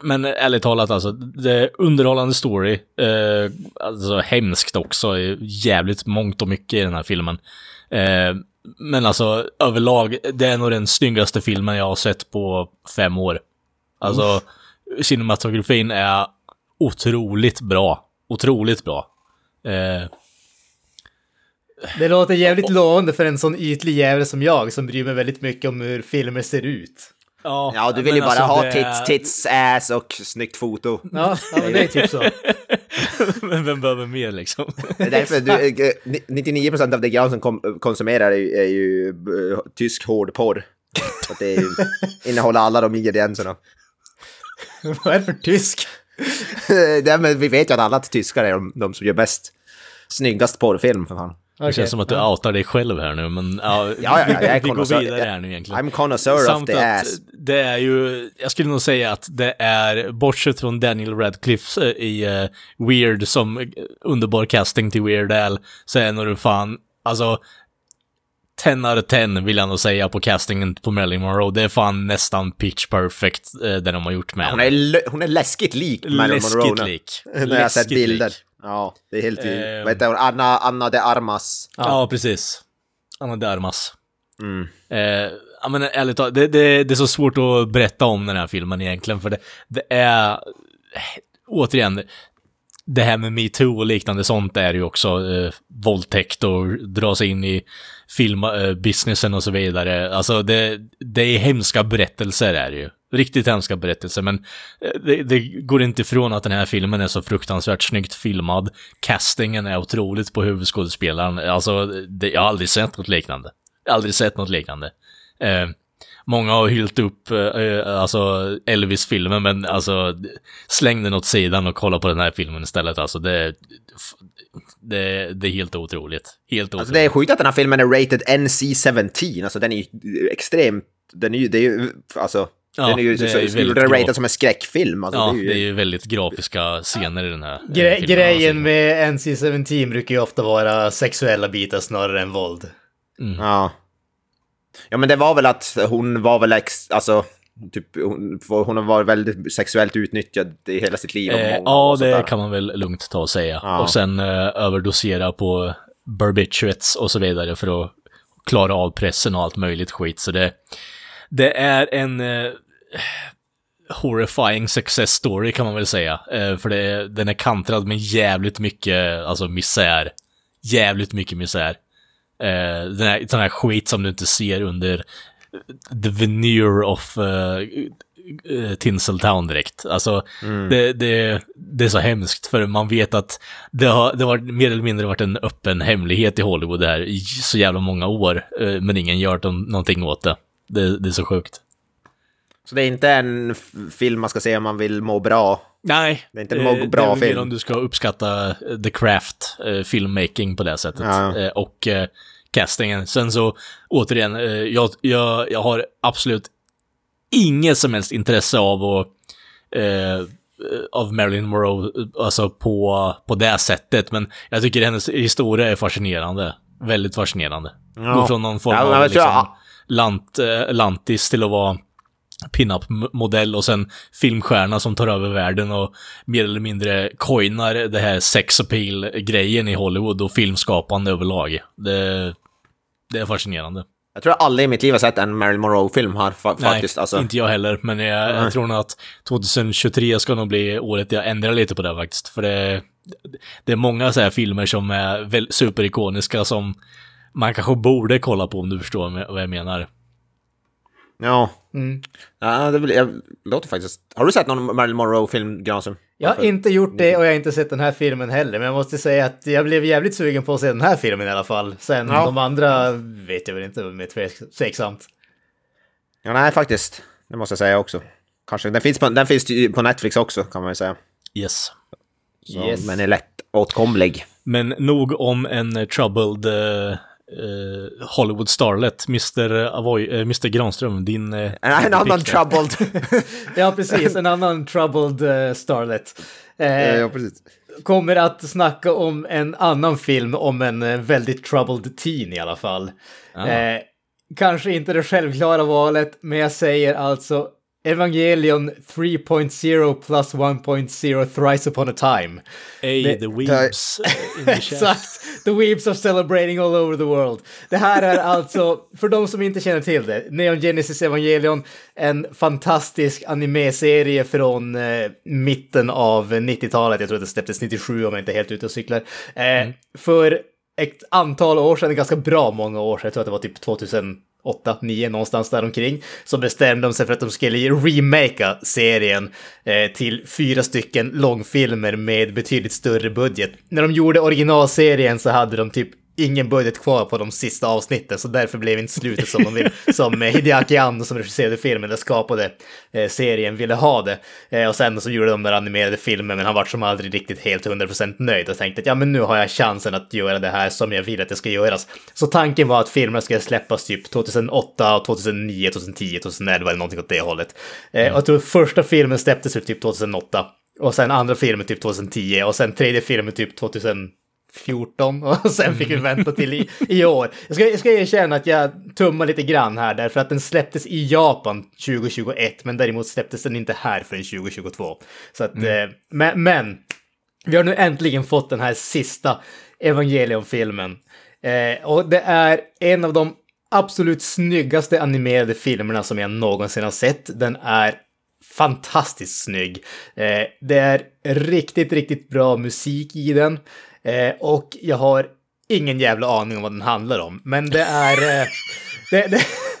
men ärligt talat alltså, det är underhållande story. Eh, alltså hemskt också, jävligt mångt och mycket i den här filmen. Eh, men alltså överlag, det är nog den snyggaste filmen jag har sett på fem år. Alltså, Uff. cinematografin är otroligt bra. Otroligt bra. Eh, det låter jävligt och, lovande för en sån ytlig jävel som jag som bryr mig väldigt mycket om hur filmer ser ut. Ja, ja du vill ju bara alltså ha tits, tits, ass och snyggt foto. Ja, ja men det är typ så. men vem behöver mer liksom? det är därför du, 99% eh, av det jag som kom, konsumerar är, är ju uh, tysk hårdporr. Att det är, innehåller alla de ingredienserna. Vad är det för tysk? det, men vi vet ju att alla tyskar är de, de som gör bäst, snyggast porrfilm för fan. Okay. Det känns som att du outar dig själv här nu, men ja, ja, ja, ja jag är vi går vidare här nu egentligen. I'm connoisseur of the ass. det är ju, jag skulle nog säga att det är, bortsett från Daniel Radcliffe eh, i uh, Weird som underbar casting till Weird Al, så är nog fan, alltså 10 out of 10 vill jag nog säga på castingen på Marilyn Monroe. Det är fan nästan pitch perfect eh, det de har gjort med. Hon hon är läskigt lik Marilyn Monroe. Läskigt lik. När jag har sett bilder. Lik. Ja, det är helt... Eh, vad heter hon? Anna, Anna de Armas. Ja, ja precis. Anna de Armas. Mm. Eh, ja, men ärligt talat, det, det, det, är så svårt att berätta om den här filmen egentligen, för det, det är... Återigen, det här med metoo och liknande sånt är ju också eh, våldtäkt och dra sig in i filmbusinessen eh, och så vidare. Alltså det, det är hemska berättelser är det ju. Riktigt hemska berättelser, men eh, det, det, går inte ifrån att den här filmen är så fruktansvärt snyggt filmad. Castingen är otroligt på huvudskådespelaren. Alltså, det, jag har aldrig sett något liknande. Aldrig sett något liknande. Eh, många har hyllt upp eh, alltså Elvis-filmen, men alltså släng den åt sidan och kolla på den här filmen istället. Alltså det, det, det är helt otroligt. Helt otroligt. Alltså det är sjukt att den här filmen är rated NC-17, alltså den är ju extremt, den är ju, det är ju, alltså Ja, den är ju, det är så, ju ratad som en skräckfilm. Alltså, ja, det är, ju... det är ju väldigt grafiska scener i den här Gre filmen. Grejen med NC-17 brukar ju ofta vara sexuella bitar snarare än våld. Mm. Ja. Ja, men det var väl att hon var väl ex, alltså, typ, hon, hon har varit väldigt sexuellt utnyttjad i hela sitt liv. Eh, ja, det kan man väl lugnt ta och säga. Ja. Och sen eh, överdosera på barbiturates och så vidare för att klara av pressen och allt möjligt skit. Så det, det är en eh, horrifying success story kan man väl säga. Eh, för det, den är kantrad med jävligt mycket, alltså misär. Jävligt mycket misär. Eh, den, här, sån här skit som du inte ser under the veneer of uh, Tinseltown direkt. Alltså, mm. det, det, det är så hemskt för man vet att det har, det har mer eller mindre varit en öppen hemlighet i Hollywood där i så jävla många år, men ingen gör någonting åt det. Det, det är så sjukt. Så det är inte en film man ska se om man vill må bra? Nej, det är inte en må bra det är film. om du ska uppskatta the craft, uh, filmmaking på det sättet. Ja. Och castingen. Sen så, återigen, jag, jag, jag har absolut inget som helst intresse av att av Marilyn Monroe, alltså på, på det sättet. Men jag tycker hennes historia är fascinerande. Väldigt fascinerande. Ja. Går från någon form ja, av liksom, jag... lant, lantis till att vara pin-up-modell och sen filmstjärna som tar över världen och mer eller mindre coinar det här sex appeal-grejen i Hollywood och filmskapande överlag. Det, det är fascinerande. Jag tror aldrig i mitt liv har sett en Marilyn Monroe-film här fa Nej, faktiskt. Alltså. inte jag heller, men jag, jag tror nog att 2023 ska nog bli året jag ändrar lite på det faktiskt. För det, det är många så här filmer som är superikoniska som man kanske borde kolla på om du förstår vad jag menar. Ja. Mm. ja det, jag, låter faktiskt... Har du sett någon Marilyn Monroe-film, Granström? Jag har inte gjort det och jag har inte sett den här filmen heller. Men jag måste säga att jag blev jävligt sugen på att se den här filmen i alla fall. Sen ja. de andra vet jag väl inte, mer tveksamt. Ja, nej faktiskt. Det måste jag säga också. Kanske. Den finns på, den finns på Netflix också kan man ju säga. Yes. Så, yes. Men är lätt åtkomlig. Men nog om en troubled Uh, Hollywood Starlet, Mr. Avoy, uh, Mr. Granström, din... Uh, en annan troubled. ja, precis, en annan troubled Starlet. ja, precis. Kommer att snacka om en annan film om en väldigt troubled teen i alla fall. Ah. kanske inte det självklara valet, men jag säger alltså Evangelion 3.0 plus 1.0 thrice upon a time. Hey, det, the the Exakt, the weeps are celebrating all over the world. Det här är alltså, för de som inte känner till det, Neon Genesis Evangelion, en fantastisk animeserie från eh, mitten av 90-talet, jag tror att det släpptes 97 om jag inte är helt ute och cyklar. Eh, mm. För ett antal år sedan, ganska bra många år sedan, jag tror att det var typ 2000 8, 9 någonstans där omkring så bestämde de sig för att de skulle remakea serien eh, till fyra stycken långfilmer med betydligt större budget. När de gjorde originalserien så hade de typ ingen budget kvar på de sista avsnitten, så därför blev inte slutet som de vill. Som Hideaki Anno som regisserade filmen, eller skapade eh, serien, ville ha det. Eh, och sen så gjorde de den animerade filmen, men han var som aldrig riktigt helt 100% nöjd och tänkte att ja, men nu har jag chansen att göra det här som jag vill att det ska göras. Så tanken var att filmerna skulle släppas typ 2008, 2009, 2010, 2011 eller någonting åt det hållet. Eh, mm. och jag tror första filmen släpptes typ 2008. Och sen andra filmen typ 2010 och sen tredje filmen typ 2000 14 och sen fick vi vänta till i, i år. Jag ska, jag ska erkänna att jag tummar lite grann här därför att den släpptes i Japan 2021 men däremot släpptes den inte här förrän 2022. Så att, mm. eh, men, men, vi har nu äntligen fått den här sista Evangelion-filmen. Eh, och det är en av de absolut snyggaste animerade filmerna som jag någonsin har sett. Den är fantastiskt snygg. Eh, det är riktigt, riktigt bra musik i den. Eh, och jag har ingen jävla aning om vad den handlar om, men det är... Eh, det, det,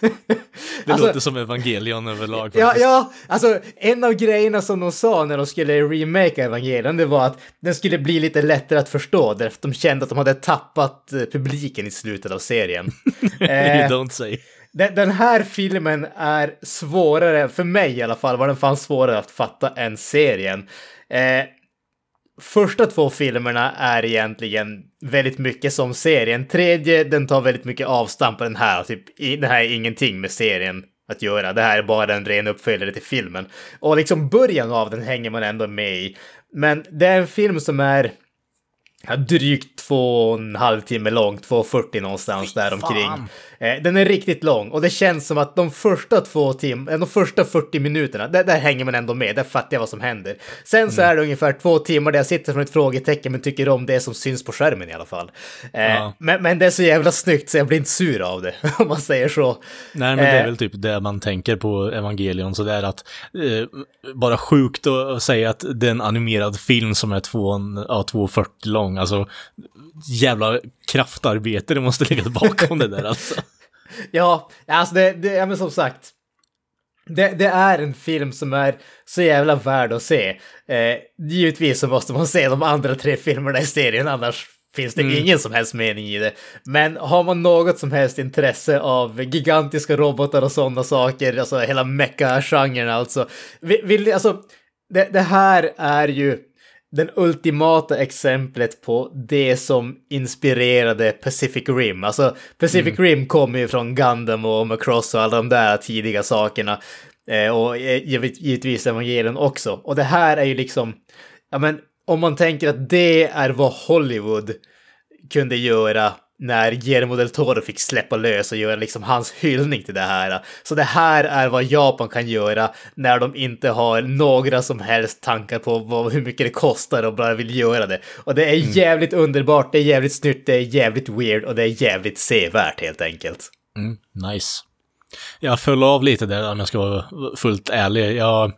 det alltså, låter som Evangelion överlag. Ja, ja, alltså en av grejerna som de sa när de skulle remake Evangelion, det var att den skulle bli lite lättare att förstå, därför att de kände att de hade tappat eh, publiken i slutet av serien. you eh, don't say. Den, här filmen är svårare, för mig i alla fall, var den fan svårare att fatta än serien. Eh, första två filmerna är egentligen väldigt mycket som serien. Tredje, den tar väldigt mycket avstamp på den här. Typ, det här är ingenting med serien att göra. Det här är bara en ren uppföljare till filmen. Och liksom början av den hänger man ändå med i. Men det är en film som är drygt två och en halv timme lång, 2.40 någonstans där omkring. Eh, den är riktigt lång och det känns som att de första två timmarna, de första 40 minuterna, där, där, hänger man ändå med, där fattar jag vad som händer. Sen så mm. är det ungefär två timmar där jag sitter som ett frågetecken men tycker om det som syns på skärmen i alla fall. Eh, ja. men, men det är så jävla snyggt så jag blir inte sur av det, om man säger så. Nej, men det är eh, väl typ det man tänker på Evangelion, så det är att eh, bara sjukt att säga att det är en animerad film som är 2.40 ja, lång, alltså jävla kraftarbete det måste ligga bakom det där alltså. Ja, alltså det, det ja, men som sagt. Det, det, är en film som är så jävla värd att se. Eh, givetvis så måste man se de andra tre filmerna i serien, annars finns det mm. ingen som helst mening i det. Men har man något som helst intresse av gigantiska robotar och sådana saker, alltså hela mecha-genren alltså. Vill, alltså det, det här är ju den ultimata exemplet på det som inspirerade Pacific Rim. Alltså Pacific mm. Rim kommer ju från Gundam och Macross och alla de där tidiga sakerna. Eh, och eh, givetvis Evangelien också. Och det här är ju liksom, ja men om man tänker att det är vad Hollywood kunde göra när Guillermo del Toro fick släppa lös och göra liksom hans hyllning till det här. Så det här är vad Japan kan göra när de inte har några som helst tankar på vad, hur mycket det kostar och bara vill göra det. Och det är mm. jävligt underbart, det är jävligt snyggt, det är jävligt weird och det är jävligt sevärt helt enkelt. Mm, nice. Jag föll av lite där om jag ska vara fullt ärlig. Jag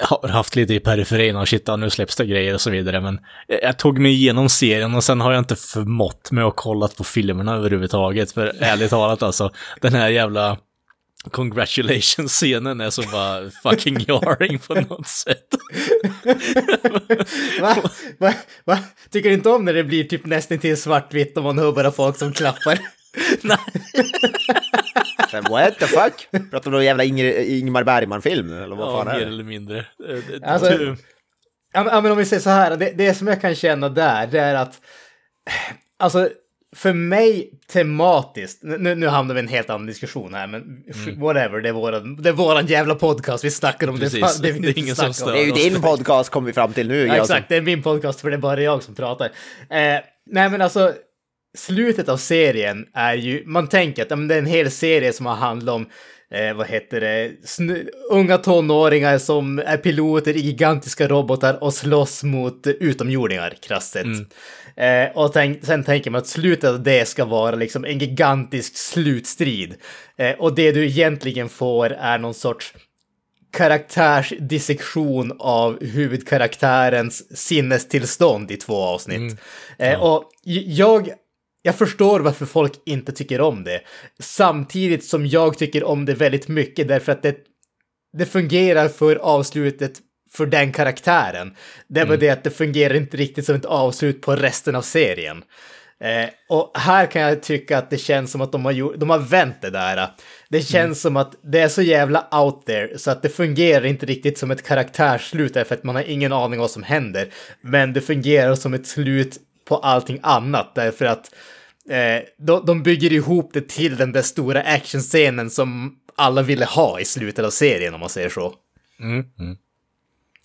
har haft lite i periferin och shit, nu släpps det grejer och så vidare. Men jag tog mig igenom serien och sen har jag inte förmått mig att kolla på filmerna överhuvudtaget. För ärligt talat alltså, den här jävla congratulations-scenen är så bara fucking jarring på något sätt. va? Va? Va? Tycker du inte om när det blir typ nästan till svartvitt och man hör bara folk som klappar? Nej. What the fuck? Pratar du om någon jävla Ingmar Bergman-film? Eller vad ja, fan är mer det? eller mindre. Alltså, ja, men om vi säger så här, det, det som jag kan känna där, det är att Alltså, för mig tematiskt, nu, nu hamnar vi i en helt annan diskussion här, men mm. whatever, det är, våran, det är våran jävla podcast, vi snackar om Precis. det. Det, det är ingen som stör Det är ju din podcast kom vi fram till nu. Ja, exakt, det är min podcast för det är bara jag som pratar. Eh, nej men alltså, slutet av serien är ju, man tänker att det är en hel serie som har handlat om eh, vad heter det, unga tonåringar som är piloter i gigantiska robotar och slåss mot utomjordingar, krasst sett. Mm. Eh, och tänk, sen tänker man att slutet av det ska vara liksom en gigantisk slutstrid. Eh, och det du egentligen får är någon sorts karaktärsdissektion av huvudkaraktärens sinnestillstånd i två avsnitt. Mm. Eh, ja. och jag jag förstår varför folk inte tycker om det. Samtidigt som jag tycker om det väldigt mycket därför att det, det fungerar för avslutet för den karaktären. Det är bara mm. det att det fungerar inte riktigt som ett avslut på resten av serien. Eh, och här kan jag tycka att det känns som att de har, gjort, de har vänt det där. Det känns mm. som att det är så jävla out there så att det fungerar inte riktigt som ett karaktärsslut därför att man har ingen aning vad som händer. Men det fungerar som ett slut på allting annat därför att eh, de, de bygger ihop det till den där stora actionscenen som alla ville ha i slutet av serien om man säger så. Mm, mm.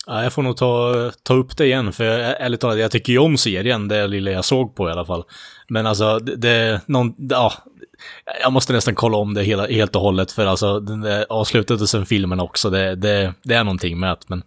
Ja, jag får nog ta, ta upp det igen, för jag, ärligt talat, jag tycker ju om serien, det lilla jag såg på i alla fall. Men alltså, det, det någon, ja, jag måste nästan kolla om det hela, helt och hållet, för alltså, det avslutet och sen filmen också, det, det, det är någonting med att, men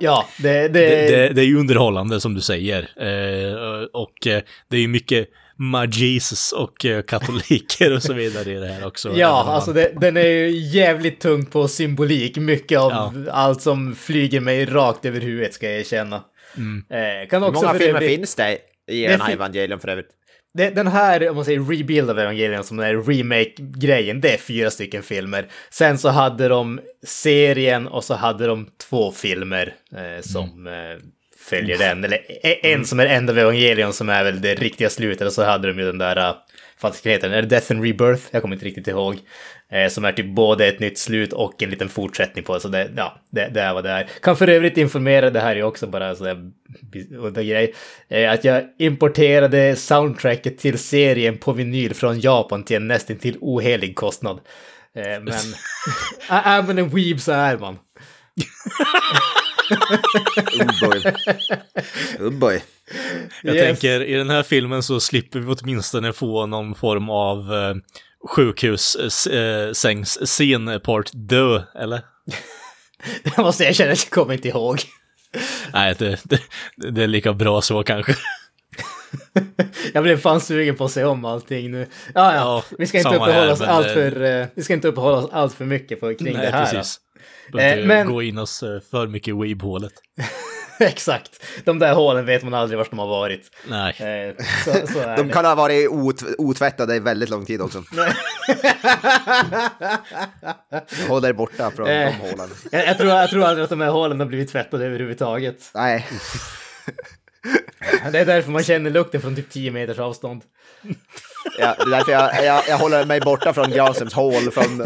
Ja, det, det... Det, det, är ju underhållande som du säger. Eh, och eh, det är ju mycket magis och eh, katoliker och så vidare i det här också. Ja, alltså det, den är ju jävligt tung på symbolik. Mycket av ja. allt som flyger mig rakt över huvudet ska jag erkänna. Mm. Eh, kan också Hur många filmer finns det i den här Evangelium för övrigt? den här, om man säger rebuild av Evangelion som den här remake-grejen, det är fyra stycken filmer. Sen så hade de serien och så hade de två filmer eh, som mm. Följer den. Eller en mm. som är End of Evangelion som är väl det riktiga slutet och så hade de ju den där, uh, vad heter den? Är Death and Rebirth? Jag kommer inte riktigt ihåg. Eh, som är typ både ett nytt slut och en liten fortsättning på. Så det, ja, det, det är vad det är. Kan för övrigt informera, det här är också bara sådär udda grej, eh, att jag importerade soundtracket till serien på vinyl från Japan till en nästan till ohelig kostnad. Eh, men även en weeb så är man. oh boy. Oh boy. Jag yes. tänker i den här filmen så slipper vi åtminstone få någon form av eh, sjukhussängsscen äh, part dö, eller? jag måste erkänna att jag kommer inte ihåg. Nej, det, det, det är lika bra så kanske. jag blev fan sugen på att se om allting nu. Ja, ja, vi ska inte uppehålla oss allt för, uh, vi ska inte uppehålla oss allt för mycket på, kring Nej, det här. Precis. Eh, men... gå in oss för mycket i weeb-hålet. Exakt. De där hålen vet man aldrig vart de har varit. Nej. Eh, så, så är De det. kan ha varit ot otvättade i väldigt lång tid också. Håll dig borta från de Eh. hålen. Jag, jag, tror, jag tror aldrig att de här hålen har blivit tvättade överhuvudtaget. Nej. Det är därför man känner lukten från typ 10 meters avstånd. Ja, det är därför jag, jag, jag håller mig borta från Granströms hål. Från,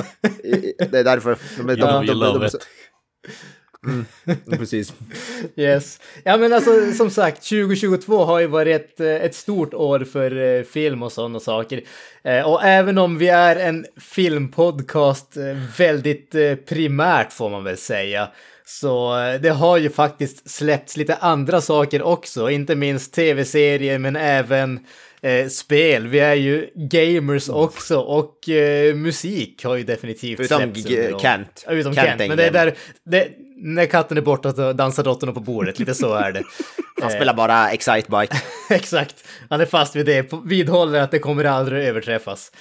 det är därför. De, de, de, Ja, de, de, de, precis. Yes. Ja men alltså som sagt, 2022 har ju varit ett, ett stort år för eh, film och sådana saker. Eh, och även om vi är en filmpodcast eh, väldigt primärt får man väl säga. Så det har ju faktiskt släppts lite andra saker också, inte minst tv-serier men även eh, spel. Vi är ju gamers också och eh, musik har ju definitivt Förutom släppts året. Kent. Utom Kent Kent, men det är där, det, när katten är borta så dansar råttorna på bordet, lite så är det. Han spelar bara Excitebike. Exakt, han är fast vid det, vidhåller att det kommer aldrig överträffas.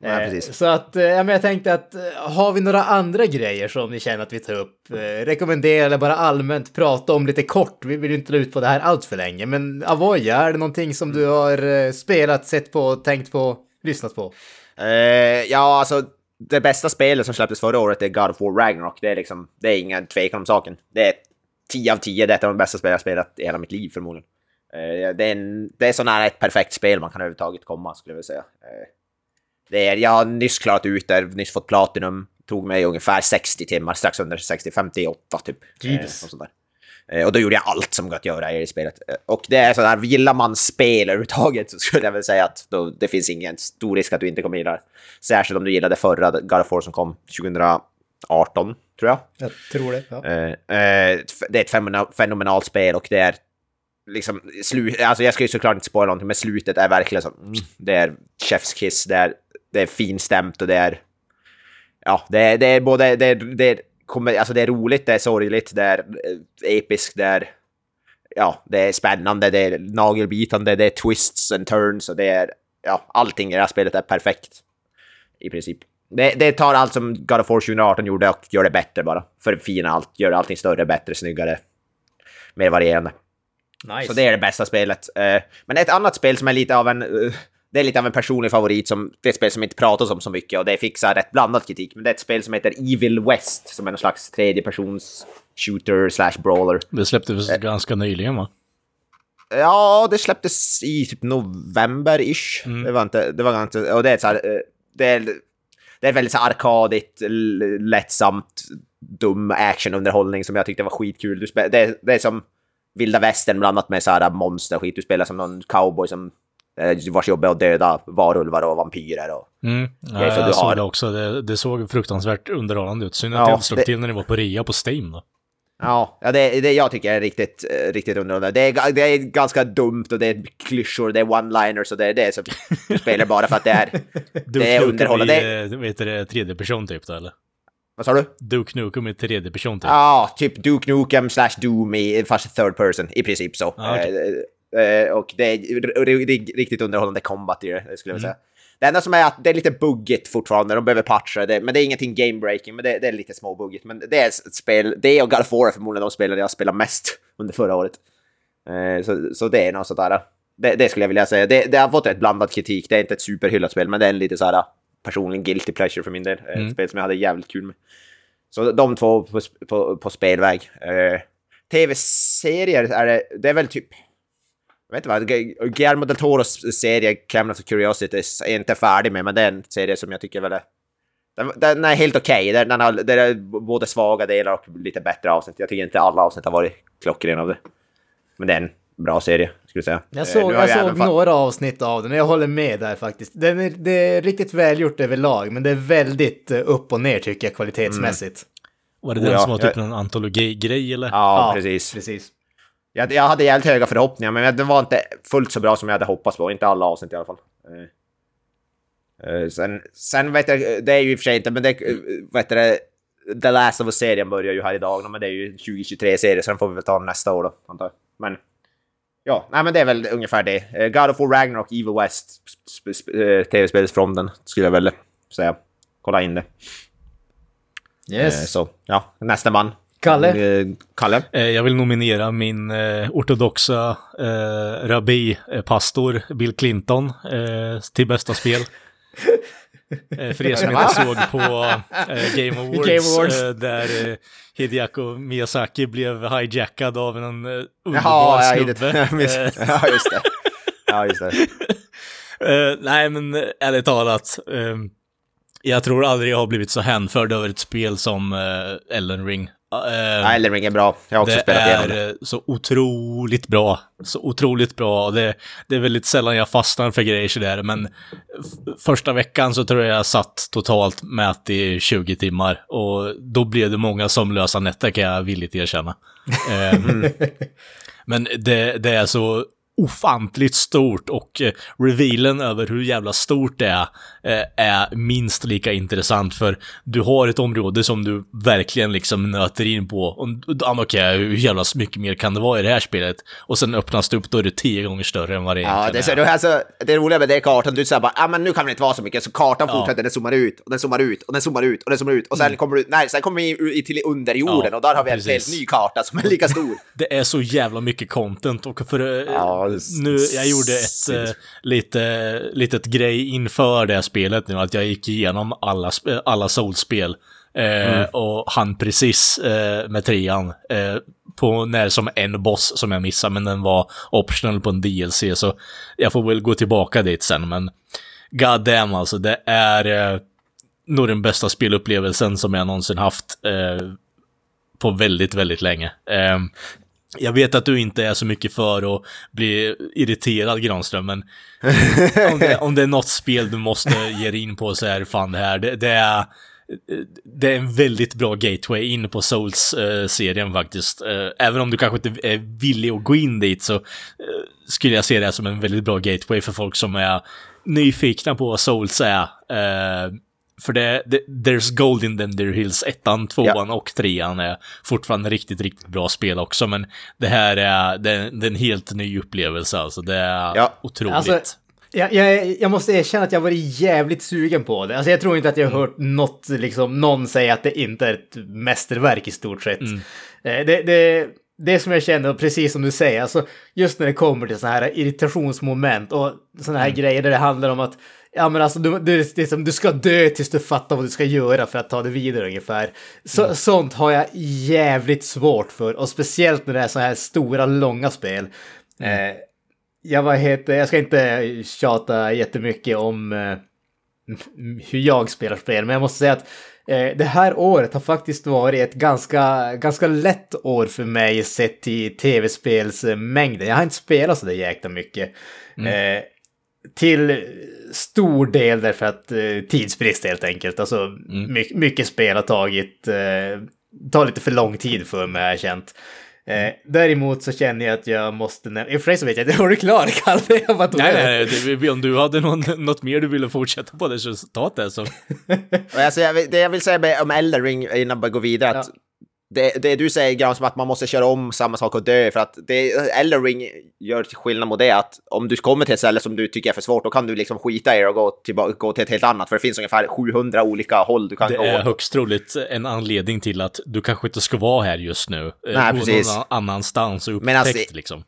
Nej, Eh, precis. Så att, eh, ja, men jag tänkte att eh, har vi några andra grejer som ni känner att vi tar upp, rekommendera eller bara allmänt prata om lite kort, vi vill ju inte dra ut på det här allt för länge, men Avoya, är det någonting som du har spelat, sett på, tänkt på, lyssnat på? Eh, ja, alltså det bästa spelet som släpptes förra året är God of War Ragnarok. Det är liksom, det är ingen tvekan om saken. Det är 10 av 10, det är ett av de bästa spel jag spelat i hela mitt liv förmodligen. Det, är en, det är så nära ett perfekt spel man kan överhuvudtaget komma, skulle jag vilja säga. Eh, det är, jag har nyss klarat ut det, nyss fått Platinum, tog mig ungefär 60 timmar, strax under 60, 58 typ. Jesus. och sånt där. Eh, Och då gjorde jag allt som går att göra i det spelet. Eh, Och det är sådär, gillar man spel överhuvudtaget så skulle jag väl säga att då, det finns ingen stor risk att du inte kommer gilla det. Särskilt om du gillade förra God of War som kom 2018, tror jag. Jag tror det. Ja. Eh, eh, det är ett fenomenalt spel och det är liksom slut, alltså jag ska ju såklart inte spoila någonting, men slutet är verkligen så, mm, det är chef's kiss, det är, det är finstämt och det är, ja, det är, det är både, det är, det är, alltså det är roligt, det är sorgligt, det är eh, episkt, det är, ja, det är spännande, det är nagelbitande, det är twists and turns och det är, ja, allting i det här spelet är perfekt. I princip. Det, det tar allt som God of War 2018 gjorde och gör det bättre bara. Förfina allt, gör allting större, bättre, snyggare, mer varierande. Nice. Så det är det bästa spelet. Eh, Men ett annat spel som är lite av en... eh, Det är lite av en personlig favorit, som, det är ett spel som inte pratas om så mycket och det fick så rätt blandad kritik. Men det är ett spel som heter Evil West, som är någon slags tredjepersons shooter slash brawler. Det släpptes ganska nyligen va? Ja, det släpptes i typ november-ish. Det var inte... Det var ganska... Och det är så här... eh, Det är, det är väldigt så arkadigt, lättsamt, dum actionunderhållning som jag tyckte var skitkul. Du spe, det, det är som vilda västern blandat med så här monster skit. Du spelar som någon cowboy som eh, vars jobb är att döda varulvar och vampyrer. Och, Mm. Ja, du jag såg har- det också. Det, det såg fruktansvärt underhållande ut. Synd att Ja, jag inte slog det- till när det var på rea på Steam då. Ja, det, det jag tycker är riktigt, eh, riktigt underhållande. Det är, det är ganska dumt och det är klyschor, det är one-liners och det, det är så... Du spelar bara för att det är... Det är underhållande. Det... Vad heter det? Tredje person typ då eller? vad sa du? Duke Nukem i tredje person typ. Ja, typ Duke Nukem slash Doom i fast third person, i princip så. Ah, okej. Eh, eh, och det är, riktigt underhållande combat i det, skulle jag vilja säga. Det enda som är att det är lite buggigt fortfarande, de behöver patcha det, men det är ingenting game breaking, men det, det är lite småbuggigt. Men det är ett spel, det och God of War är förmodligen de spelen jag spelar mest under förra året. Eh, så, så det är något sådär. Det, det skulle jag vilja säga. Det, det har fått ett blandat kritik, det är inte ett superhyllat spel, men det är en lite såhär personlig guilty pleasure för min del. Mm. Ett spel som jag hade jävligt kul med. Så de två på, på, på spelväg. Eh, Tv-serier är det, det är väl typ... Jag vet inte vad, Gu- Guillermo del Toros serie Cabinet of Curiosities är inte färdig med, men det är en serie som jag tycker väl är... Den, den är helt okej, den, den har den är både svaga delar och lite bättre avsnitt. Jag tycker inte alla avsnitt har varit klockrena av det. Men det är en bra serie, skulle jag säga. Jag Eh, såg, jag såg några avsnitt av den och jag håller med där faktiskt. Den är, det är riktigt välgjort överlag, men det är väldigt eh, upp och ner tycker jag kvalitetsmässigt. Var det Oh, den ja. som var typ Jag- en antologi-grej eller? Ja, precis. precis. Jag, jag hade jävligt höga förhoppningar, men det var inte fullt så bra som jag hade hoppats på. Inte alla avsnitt i alla fall. Eh, eh, sen, sen vet jag, det är ju i och för sig inte, men det, eh, vet det, The Last of Us-serien börjar ju här idag, men det är ju en 2023-serie, så den får vi väl ta nästa år då, antar jag. Men ja, nej men det är väl ungefär det. God of War Ragnarok, Evil West, sp- sp- tv-spelsfronten, skulle jag väl säga. Kolla in det. Yes. så, ja, nästa man. Kalle? Eh, Kalle? Jag vill nominera min eh, ortodoxa eh, rabbi-pastor Bill Clinton eh, till bästa spel. Eh, för er som inte såg på eh, Game Awards, Game Awards. Eh, där eh, Hideako Miyazaki blev hijackad av en underbar Jaha, ja, snubbe. Eh, ja, just det. Ja, just det. Eh, nej, men eh, ärligt talat. eh, jag tror aldrig jag har blivit så hänförd över ett spel som Elden Ring. Ja, Elden Ring är bra. Jag har också det spelat igenom det. är eh, så otroligt bra. Så otroligt bra. Det, det är väldigt sällan jag fastnar för grejer sådär, men första veckan så tror jag jag satt totalt mät i 20 timmar. Och då blev det många sömnlösa nätter kan jag villigt erkänna. Eh, men det, det är så ofantligt stort och eh, revealen över hur jävla stort det är eh, är minst lika intressant för du har ett område som du verkligen liksom nöter in på. Men okej, hur jävla mycket mer kan det vara i det här spelet? Och sen öppnas det upp, då är det tio gånger större än vad det Ja, egentligen det är, så, det, alltså, det roliga med det är kartan, du säger bara, ah, men nu kan det inte vara så mycket, så kartan Ja. fortsätter, den zoomar ut, och den zoomar ut, och den zoomar ut, och den zoomar ut, och sen kommer du, nej, sen kommer vi till underjorden, Ja, och där har vi en helt ny karta som är lika stor. Det är så jävla mycket content och för eh, Ja, nu, jag gjorde ett eh, lite, litet grej inför det här spelet nu, att jag gick igenom alla, alla Souls-spel eh, och han precis eh, med trean eh, på när som en boss som jag missade, men den var optional på en DLC, så jag får väl gå tillbaka dit sen, men god damn alltså, det är eh, nog den bästa spelupplevelsen som jag någonsin haft eh, på väldigt, väldigt länge. Jag vet att du inte är så mycket för att bli irriterad Granström, men om det, om det är något spel du måste ge dig in på så är det fan det här. Det, det är, det är en väldigt bra gateway in på Souls-serien faktiskt. Eh, även om du kanske inte är villig att gå in dit så eh, skulle jag se det som en väldigt bra gateway för folk som är nyfikna på vad Souls är. Eh, för det, det, There's Gold in them there hills, ettan, tvåan och trean är fortfarande riktigt, riktigt bra spel också, men det här är, det, är- det är en helt ny upplevelse alltså. Det är Ja. otroligt. Alltså, jag, jag, jag måste erkänna att jag varit jävligt sugen på det. Alltså jag tror inte att jag har hört något, liksom, någon säga att det inte är ett mästerverk i stort sett. Eh, Det, det, det som jag känner, och precis som du säger, alltså, just när det kommer till sådana här irritationsmoment och sådana här grejer där det handlar om att Ja men alltså du, du, det är som, du ska dö tills du fattar vad du ska göra för att ta det vidare ungefär. Så, Sånt har jag jävligt svårt för och speciellt när det är så här stora, långa spel. Eh, jag, vad heter, jag ska inte tjata jättemycket om eh, hur jag spelar spel, men jag måste säga att eh, det här året har faktiskt varit ett ganska, ganska lätt år för mig sett till tv-spelsmängden. Jag har inte spelat så där jäkla mycket. Eh, till stor del därför att eh, tidsbrist helt enkelt. Alltså my- mycket spel har tagit, eh, tar lite för lång tid för mig har jag känt. Eh, däremot så känner jag att jag måste nämna, i och för sig så vet jag inte, var du klar Kalle? Jag bara tog Nej, nej, nej, det, om du hade någon, något mer du ville fortsätta på det så ta det så. Alltså, jag, vill- det jag vill säga med, om Elden Ring innan vi går vidare, att det, det du säger Graham, som att man måste köra om samma sak och dö, för att det, Elden Ring gör till skillnad mot det att om du kommer till ett ställe som du tycker är för svårt, då kan du liksom skita i det och gå, tillbaka, gå till ett helt annat, för det finns ungefär 700 olika håll du kan Det gå. är högst troligt en anledning till att du kanske inte ska vara här just nu. Eh, Nej, precis. någon annanstans och upptäckt liksom.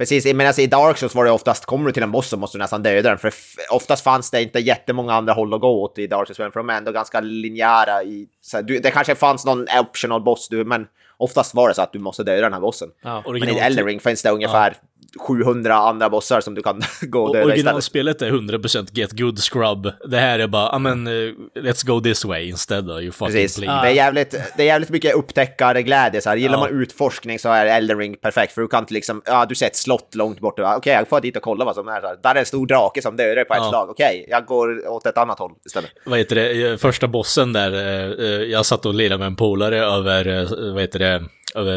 Precis, men alltså i Dark Souls var det oftast, kommer du till en boss så måste du nästan döda den, för oftast fanns det inte jättemånga andra håll att gå åt i Dark Souls, för de är ändå ganska linjära i... Så du, det kanske fanns någon optional boss, du, men oftast var det så att du måste döda den här bossen. Ja. Men i Elden Ring finns det ungefär 700 andra bossar som du kan gå och döda istället. Originalspelet är 100% get good scrub. Det här är bara, ja men, eh, let's go this way instead of you fucking Precis. please. Det, är jävligt, det är jävligt mycket upptäckarglädje. Så här. Gillar Ja. man utforskning så är Elden Ring perfekt. För du kan inte liksom, ja du ser ett slott långt bort. och, Okej, jag får dit och kolla vad som är. Så här. Där är en stor drake som dödar på ett Ja. slag. Okej, jag går åt ett annat håll istället. vad heter det, eh, första bossen där, eh, jag satt och lirade med en polare över, vad heter det,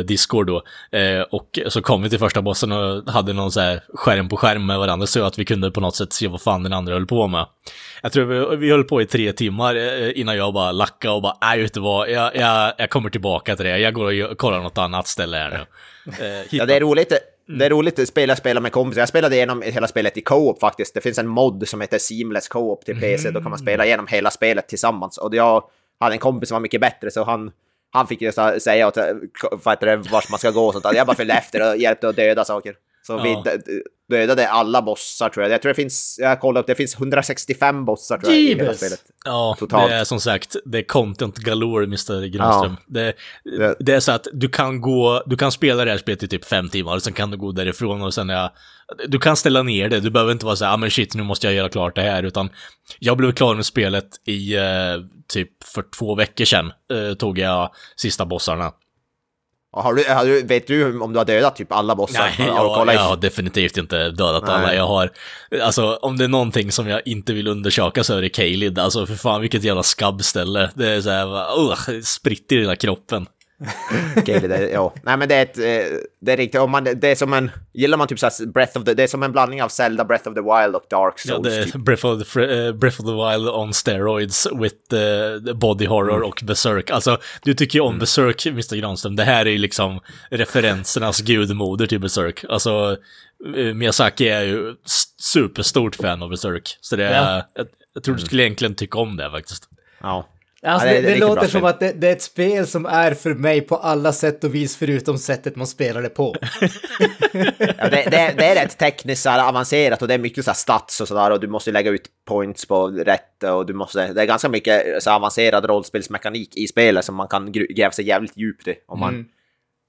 Discord då. Eh, och så kom vi till första bossen och hade någon så här skärm på skärm med varandra så att vi kunde på något sätt se vad fan den andra höll på med. Jag tror vi, vi höll på i tre timmar eh, innan jag bara lackade och bara, nej vet du vad, jag, jag, jag kommer tillbaka till det, jag går och kollar något annat ställe här nu. Eh, Ja, hitta- det är roligt. Mm. Det är roligt att spela spela med kompisar. Jag spelade igenom hela spelet i co-op faktiskt. Det finns en mod som heter Seamless Co-op till PC. Då kan man Mm. spela igenom hela spelet tillsammans. Och jag hade en kompis som var mycket bättre så han, han fick ju säga åt vart man ska gå och sånt. Jag bara följde efter och hjälpte att döda saker. Så ja. vi dödade alla bossar tror jag. Jag tror det finns, jag kollade upp, det finns 165 bossar tror jag i hela spelet. Ja, Totalt. det är som sagt, det är content galore, Mr. Granström. Ja. Det, det, är så att du kan gå, du kan spela det här spelet i typ fem timmar, och sen kan du gå därifrån och sen är du kan ställa ner det, du behöver inte vara så här, ah, men shit, nu måste jag göra klart det här, utan jag blev klar med spelet i eh, typ för två veckor sedan, eh, tog jag sista bossarna. Har du, har du, vet du om du har dödat typ alla bossar? Nej, jag, jag har definitivt inte dödat Nej. alla. Jag har, alltså om det är någonting som jag inte vill undersöka så är det Kalid. Alltså för fan vilket jävla skabbställe. Det är så här, uh, spritt i hela kroppen. Det, ja. Nej men det är ett, eh, det är riktigt, om man, det är som en, gillar man typ såhär Breath of the, det är som en blandning av Zelda, Breath of the Wild och Dark Souls. Ja, det är typ. Breath, of the, uh, Breath of the Wild on steroids with uh, body horror mm. och Berserk. Alltså, du tycker ju om mm. Berserk, Mr. Granström. Det här är ju liksom referensernas gudmoder till Berserk. Alltså, Miyazaki är ju superstort fan av Berserk. Så det är, ja. jag, jag tror du skulle egentligen tycka om det faktiskt. Ja. Alltså, det, det, det låter som att det, det, är ett spel som är för mig på alla sätt och vis förutom sättet man spelar det på. ja, det, det, är rätt tekniskt avancerat och det är mycket så stats och sådär och du måste lägga ut points på rätt och du måste, det är ganska mycket så avancerad rollspelsmekanik i spelet som man kan gräva sig jävligt djupt i. Om man, mm.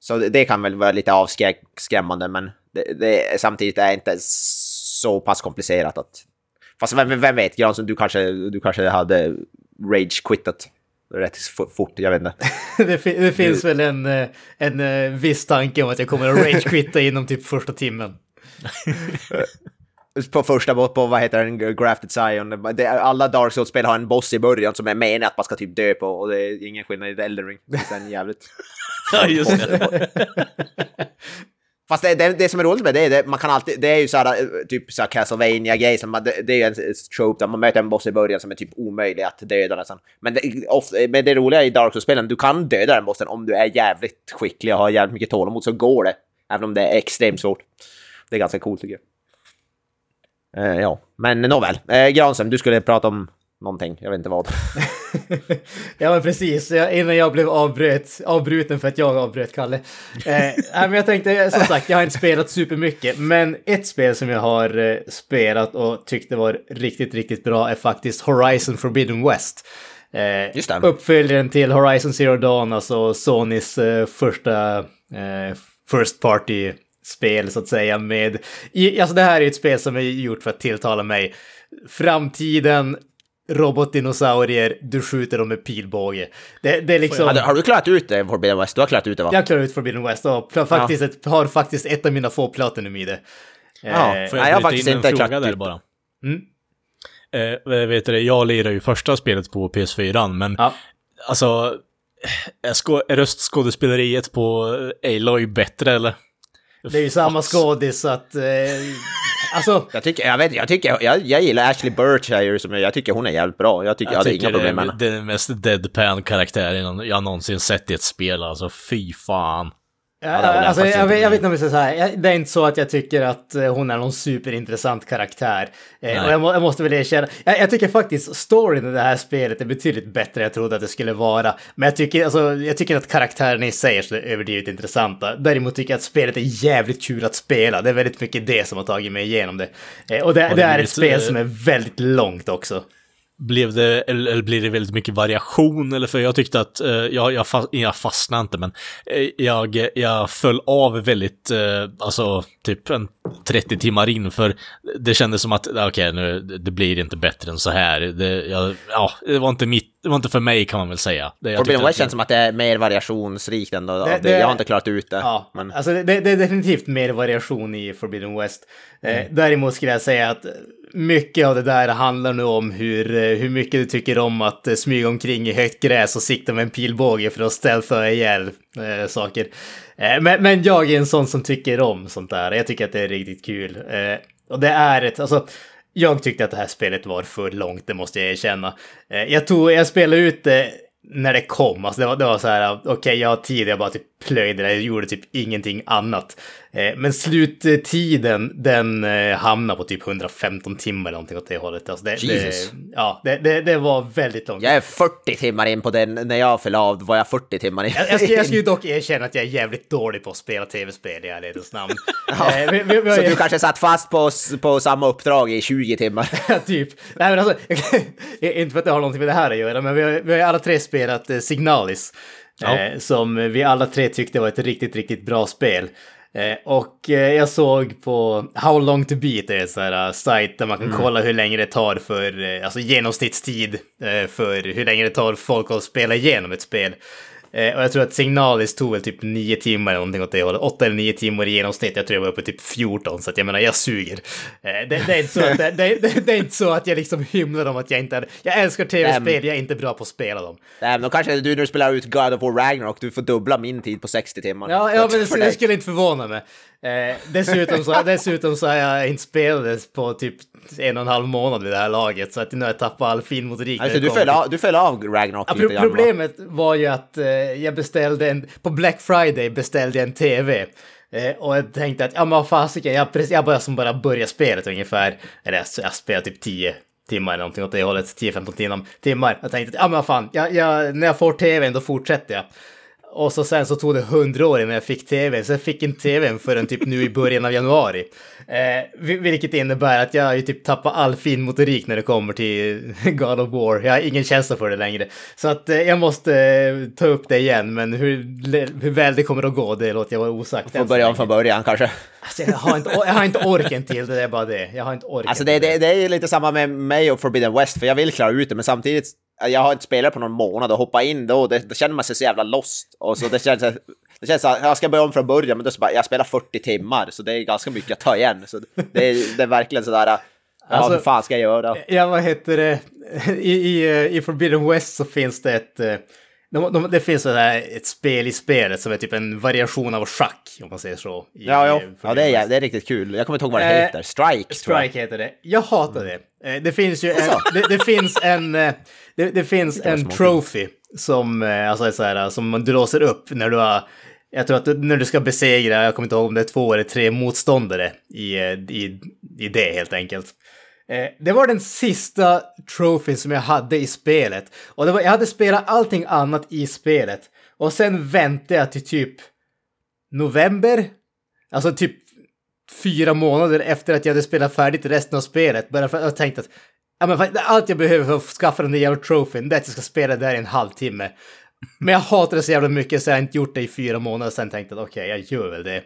Så det, kan väl vara lite avskrämmande men det, samtidigt är inte så pass komplicerat att... Fast vem, vem vet, Granström, du kanske, du kanske hade rage-quittat rätt fort, jag vet inte. det, det, finns väl en, eh, en, eh, viss tanke om att jag kommer att rage-quitta inom typ första timmen. på första, på vad heter den, Grafted Zion. alla Dark Souls-spel har en boss i början som är meningen att man ska typ dö på och det är ingen skillnad i Elden Ring. Det är jävligt... ja, just det. Fast det, det, det, som är roligt med det, det, man kan alltid, det är ju såhär, eh, typ såhär castlevania grej det, det är ju en trope där man möter en boss i början som är typ omöjlig att döda nästan. Men det, ofta, men det roliga i Dark Souls-spelen, du kan döda den bossen om du är jävligt skicklig och har jävligt mycket tålamod så går det. Även om det är extremt svårt. Det är ganska coolt tycker jag. Eh, ja, men nåväl. Eh, Granström, du skulle prata om någonting, jag vet inte vad. ja men precis, innan jag blev avbröt, avbruten för att jag avbröt Kalle. Eh, men jag tänkte, som sagt, jag har inte spelat supermycket, men ett spel som jag har eh, spelat och tyckte var riktigt, riktigt bra är faktiskt Horizon Forbidden West. Eh, Just det. Uppföljaren till Horizon Zero Dawn, alltså Sonys eh, första eh, First Party spel så att säga med, alltså det här är ett spel som är gjort för att tilltala mig. Framtiden, robotdinosaurier, du skjuter dem med pilbåge. Det, det är liksom... Har, har, du klarat ut det, Forbidden West? Du har klarat ut det va? Jag har klarat ut Forbidden West och faktiskt ja. ett, har faktiskt ett av mina få Platinum i det. Ja, eh, får jag, jag har faktiskt inte klarat där bara? Mm. Eh, vet du, jag lirar ju första spelet på PS4, men ja. alltså, är röstskådespeleriet på Aloy bättre eller? Det är ju samma skådis så att... Eh, alltså... Jag tycker, jag vet jag tycker, jag, jag gillar Ashley Birch här som jag tycker hon är jävligt bra. Jag tycker jag, jag hade inga problem med henne. Det är den mest deadpan karaktären jag någonsin sett i ett spel, alltså fy fan. Ja, alltså, jag, vet, jag vet inte om jag ska säga det är inte så att jag tycker att eh, hon är någon superintressant karaktär. Eh, och jag, må, jag, måste väl erkänna, jag, jag tycker faktiskt storyn i det här spelet är betydligt bättre än jag trodde att det skulle vara. Men jag tycker, alltså, jag tycker att karaktärerna i sig är så överdrivet intressanta. Däremot tycker jag att spelet är jävligt kul att spela. Det är väldigt mycket det som har tagit mig igenom det. Eh, och det, det, det är ett spel som är väldigt långt också blev det, eller blir det väldigt mycket variation? Eller för jag tyckte att, eh, jag, jag, jag fastnade inte, men eh, jag, jag föll av väldigt, eh, alltså typ en 30 timmar in, för det kändes som att, okej, okay, nu, det blir inte bättre än så här. Det, jag, ja, det var inte mitt, det var inte för mig kan man väl säga. Det, Forbidden West känns som att det är mer variationsrikt ändå. Det, det, jag har inte klarat ut det. Ja, men... alltså det, det, är definitivt mer variation i Forbidden West. Mm. däremot skulle jag säga att mycket av det där handlar nu om hur, eh, hur mycket du tycker om att eh, smyga omkring i högt gräs och sikta med en pilbåge för att stealtha ihjäl äh, saker. Äh, men, men jag är en sån som tycker om sånt där. Jag tycker att det är riktigt kul. Äh, och det är ett, alltså, jag tyckte att det här spelet var för långt, det måste jag erkänna. Jag, tog, jag spelade ut det när det kom. Alltså det var, det var så här, okej okay, jag har tid, jag bara typ plöjde det, jag gjorde typ ingenting annat. Eh, men sluttiden, den eh, hamnade på typ 115 timmar eller någonting åt det hållet. Alltså det, Jesus. Det, ja, det, det, det, var väldigt långt. Jag är 40 timmar in på den, när jag föll av var jag 40 timmar in. Jag, jag, ska, jag ska ju dock erkänna att jag är jävligt dålig på att spela tv-spel i ärlighetens namn. ja, eh, vi, så du kanske satt fast på, på samma uppdrag i 20 timmar? ja, typ. Nej men alltså, inte för att det har någonting med det här att göra, men vi har, vi har alla tre spelat Signalis. Ja. Eh, som vi alla tre tyckte var ett riktigt, riktigt bra spel. Eh, och eh, jag såg på How long to beat, det är en sån här sajt där man kan mm. kolla hur länge det tar för, alltså genomsnittstid för hur länge det tar folk att spela igenom ett spel. Eh, och jag tror att Signalis tog väl typ nio timmar eller någonting åt det hållet. Åtta eller nio timmar i genomsnitt. Jag tror jag var uppe typ 14, så att jag menar, jag suger. Eh, det, det, är inte så att, det, det, det, är inte så att jag liksom hymlar om att jag inte är... Jag älskar tv-spel, jag är inte bra på att spela dem. Nej, men då kanske du när du spelar ut God of War Ragnarok, du får dubbla min tid på 60 timmar. Ja, ja men det, det skulle inte förvåna mig. Eh, dessutom, så, dessutom så har jag inte spelat på typ en och en halv månad vid det här laget så att nu har jag tappat all fin motorik. Alltså, du, föll av, du föll av Ragnarok ja, lite grann, Problemet va? var ju att eh, jag beställde en, på Black Friday beställde jag en tv. Eh, och jag tänkte att, ja men vad fasiken, jag, jag bara som bara börja spelet ungefär, eller jag, jag spelade typ 10 timmar eller någonting åt det hållet, 10-15 timmar. Jag tänkte att, ja men vad fan, jag, jag, när jag får tvn då fortsätter jag. Och så sen så tog det hundra år innan jag fick tv, så jag fick en tv förrän typ nu i början av januari. Eh, vilket innebär att jag har ju typ tappat all fin motorik när det kommer till God of War. Jag har ingen känsla för det längre. Så att eh, jag måste eh, ta upp det igen, men hur, hur väl det kommer att gå, det låter jag vara osagt. Får börja om från början kanske. Alltså, jag, har inte, jag har inte orken till det, det är bara det. Jag har inte orken. Alltså det, det, det är ju lite samma med mig och Forbidden West, för jag vill klara ut det, men samtidigt jag har inte spelat på någon månad och hoppa in då, det, då känner man sig så jävla lost. Och så det känns, det känns att jag ska börja om från början, men då så bara, jag spelar 40 timmar, så det är ganska mycket att ta igen. Så det, är, det är verkligen sådär, ja, alltså, vad fan ska jag göra? Ja, vad heter det? I, i, I Forbidden West så finns det ett eh, de, de, det finns ett spel i spelet som är typ en variation av schack, om man säger så. I, ja, ja. ja det, är, det är riktigt kul. Jag kommer inte ihåg vad det eh, heter. Strike, Strike heter det. Jag hatar det. Eh, det finns ju en... Det, det, finns en... Eh, det, det finns en trophy som, alltså så här, som man låser upp när du har... Jag tror att när du ska besegra, jag kommer inte ihåg om det är två eller tre motståndare i, i, i det helt enkelt. Eh, det var den sista trofén som jag hade i spelet. Och det var, jag hade spelat allting annat i spelet. Och sen väntade jag till typ november. Alltså typ fyra månader efter att jag hade spelat färdigt resten av spelet. Bara för att jag tänkte att ja, men allt jag behöver för att skaffa den där jävla trofén det är att jag ska spela där i en halvtimme. Men jag hatar det så jävla mycket så jag har inte gjort det i fyra månader. Sen tänkte jag att okej, okay, jag gör väl det.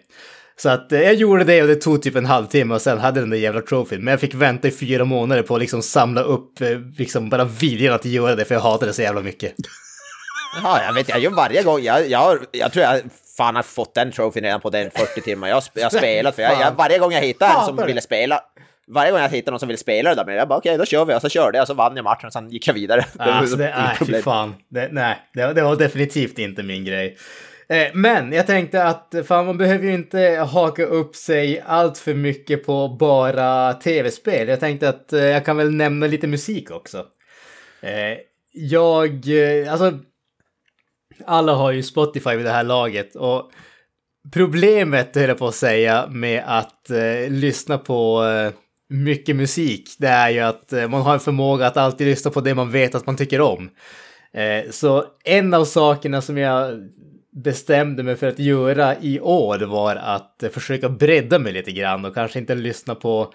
Så att eh, jag gjorde det och det tog typ en halvtimme och sen hade den där jävla trofén. Men jag fick vänta i fyra månader på att liksom samla upp eh, liksom bara viljan att göra det för jag hatade det så jävla mycket. Ja, jag vet, jag gör varje gång, jag, jag, jag tror jag fan har fått den trofén redan på den 40 timmar jag, har spelat. För jag, jag, varje gång jag hittar en som ville spela, varje gång jag hittade någon som ville spela det där med jag bara okej, okay, då kör vi. Och så körde jag, och så vann jag matchen och sen gick jag vidare. Alltså, det, nej, fy fan. Det, nej, det, det var definitivt inte min grej. Eh, men jag tänkte att fan, man behöver ju inte haka upp sig allt för mycket på bara tv-spel. Jag tänkte att eh, jag kan väl nämna lite musik också. Eh, jag, alltså, alla har ju Spotify vid det här laget och problemet, höll jag på att säga, med att eh, lyssna på eh, mycket musik, det är ju att eh, man har en förmåga att alltid lyssna på det man vet att man tycker om. så en av sakerna som jag bestämde mig för att göra i år var att eh, försöka bredda mig lite grann och kanske inte lyssna på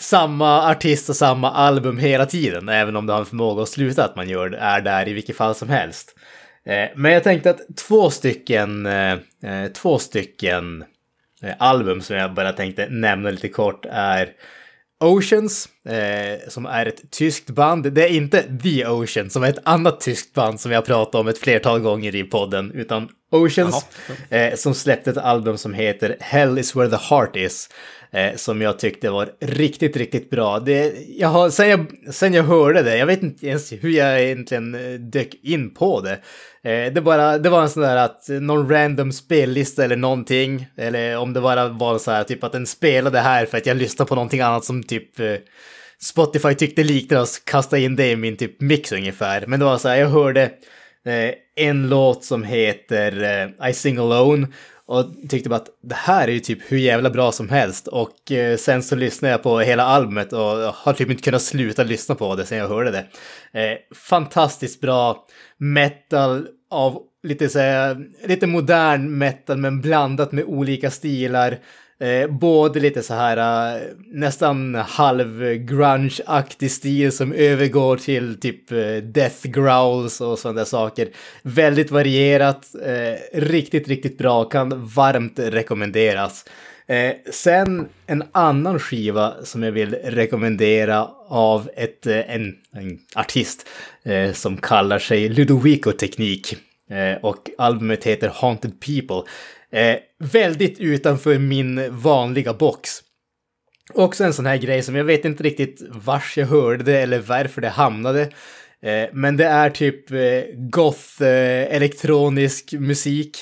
samma artist och samma album hela tiden, även om det har en förmåga att sluta att man gör är där i vilket fall som helst. Eh, men jag tänkte att två stycken, eh, två stycken album som jag bara tänkte nämna lite kort är Oceans, eh, som är ett tyskt band. Det är inte The Ocean, som är ett annat tyskt band som jag pratat om ett flertal gånger i podden, utan Oceans, eh, som släppte ett album som heter Hell is where the heart is, eh, som jag tyckte var riktigt, riktigt bra. Det, jag har, sen, jag, sen jag hörde det, jag vet inte ens hur jag egentligen eh, dök in på det. Eh, det, bara, det var en sån där att eh, någon random spellista eller någonting, eller om det bara var så här typ att den spelade här för att jag lyssnade på någonting annat som typ eh, Spotify tyckte liknade och kastade in det i min typ mix ungefär. Men det var så här, jag hörde Eh, en låt som heter eh, I Sing Alone. Och tyckte bara att det här är ju typ hur jävla bra som helst. Och eh, sen så lyssnade jag på hela albumet och har typ inte kunnat sluta lyssna på det sen jag hörde det. Eh, fantastiskt bra metal av lite så här, lite modern metal men blandat med olika stilar. Eh, både lite så här eh, nästan halv grunge-aktig stil som övergår till typ eh, death growls och sådana där saker. Väldigt varierat, eh, riktigt, riktigt bra, kan varmt rekommenderas. Eh, sen en annan skiva som jag vill rekommendera av ett, eh, en, en artist eh, som kallar sig Ludovico Teknik. Eh, och albumet heter Haunted People. Eh, väldigt utanför min vanliga box. Också en sån här grej som jag vet inte riktigt vars jag hörde det eller varför det hamnade. Eh, men det är typ eh, goth eh, elektronisk musik.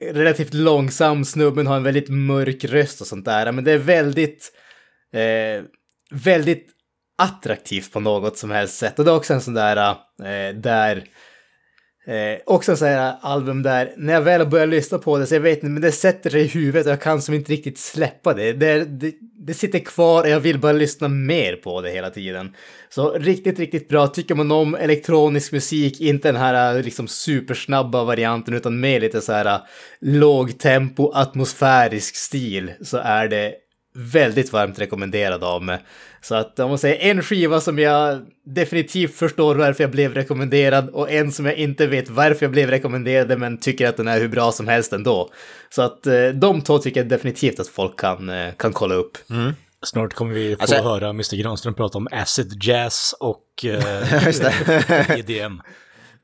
Relativt långsam, snubben har en väldigt mörk röst och sånt där. Men det är väldigt, väldigt attraktivt på något som helst sätt. Och det är också en sån där där Eh, också så här album där, när jag väl börjar lyssna på det så jag vet inte, men det sätter sig i huvudet och jag kan som inte riktigt släppa det. Det, det. det, sitter kvar och jag vill bara lyssna mer på det hela tiden. Så riktigt, riktigt bra. Tycker man om elektronisk musik, inte den här eh, liksom supersnabba varianten utan mer lite så här eh, lågtempo, atmosfärisk stil så är det väldigt varmt rekommenderad av mig. Så att om man säger en skiva som jag definitivt förstår varför jag blev rekommenderad och en som jag inte vet varför jag blev rekommenderad men tycker att den är hur bra som helst ändå. Så att eh, de två tycker jag definitivt att folk kan, eh, kan kolla upp. Mm. Snart kommer vi få alltså, höra Mr Granström prata om acid jazz och eh, EDM.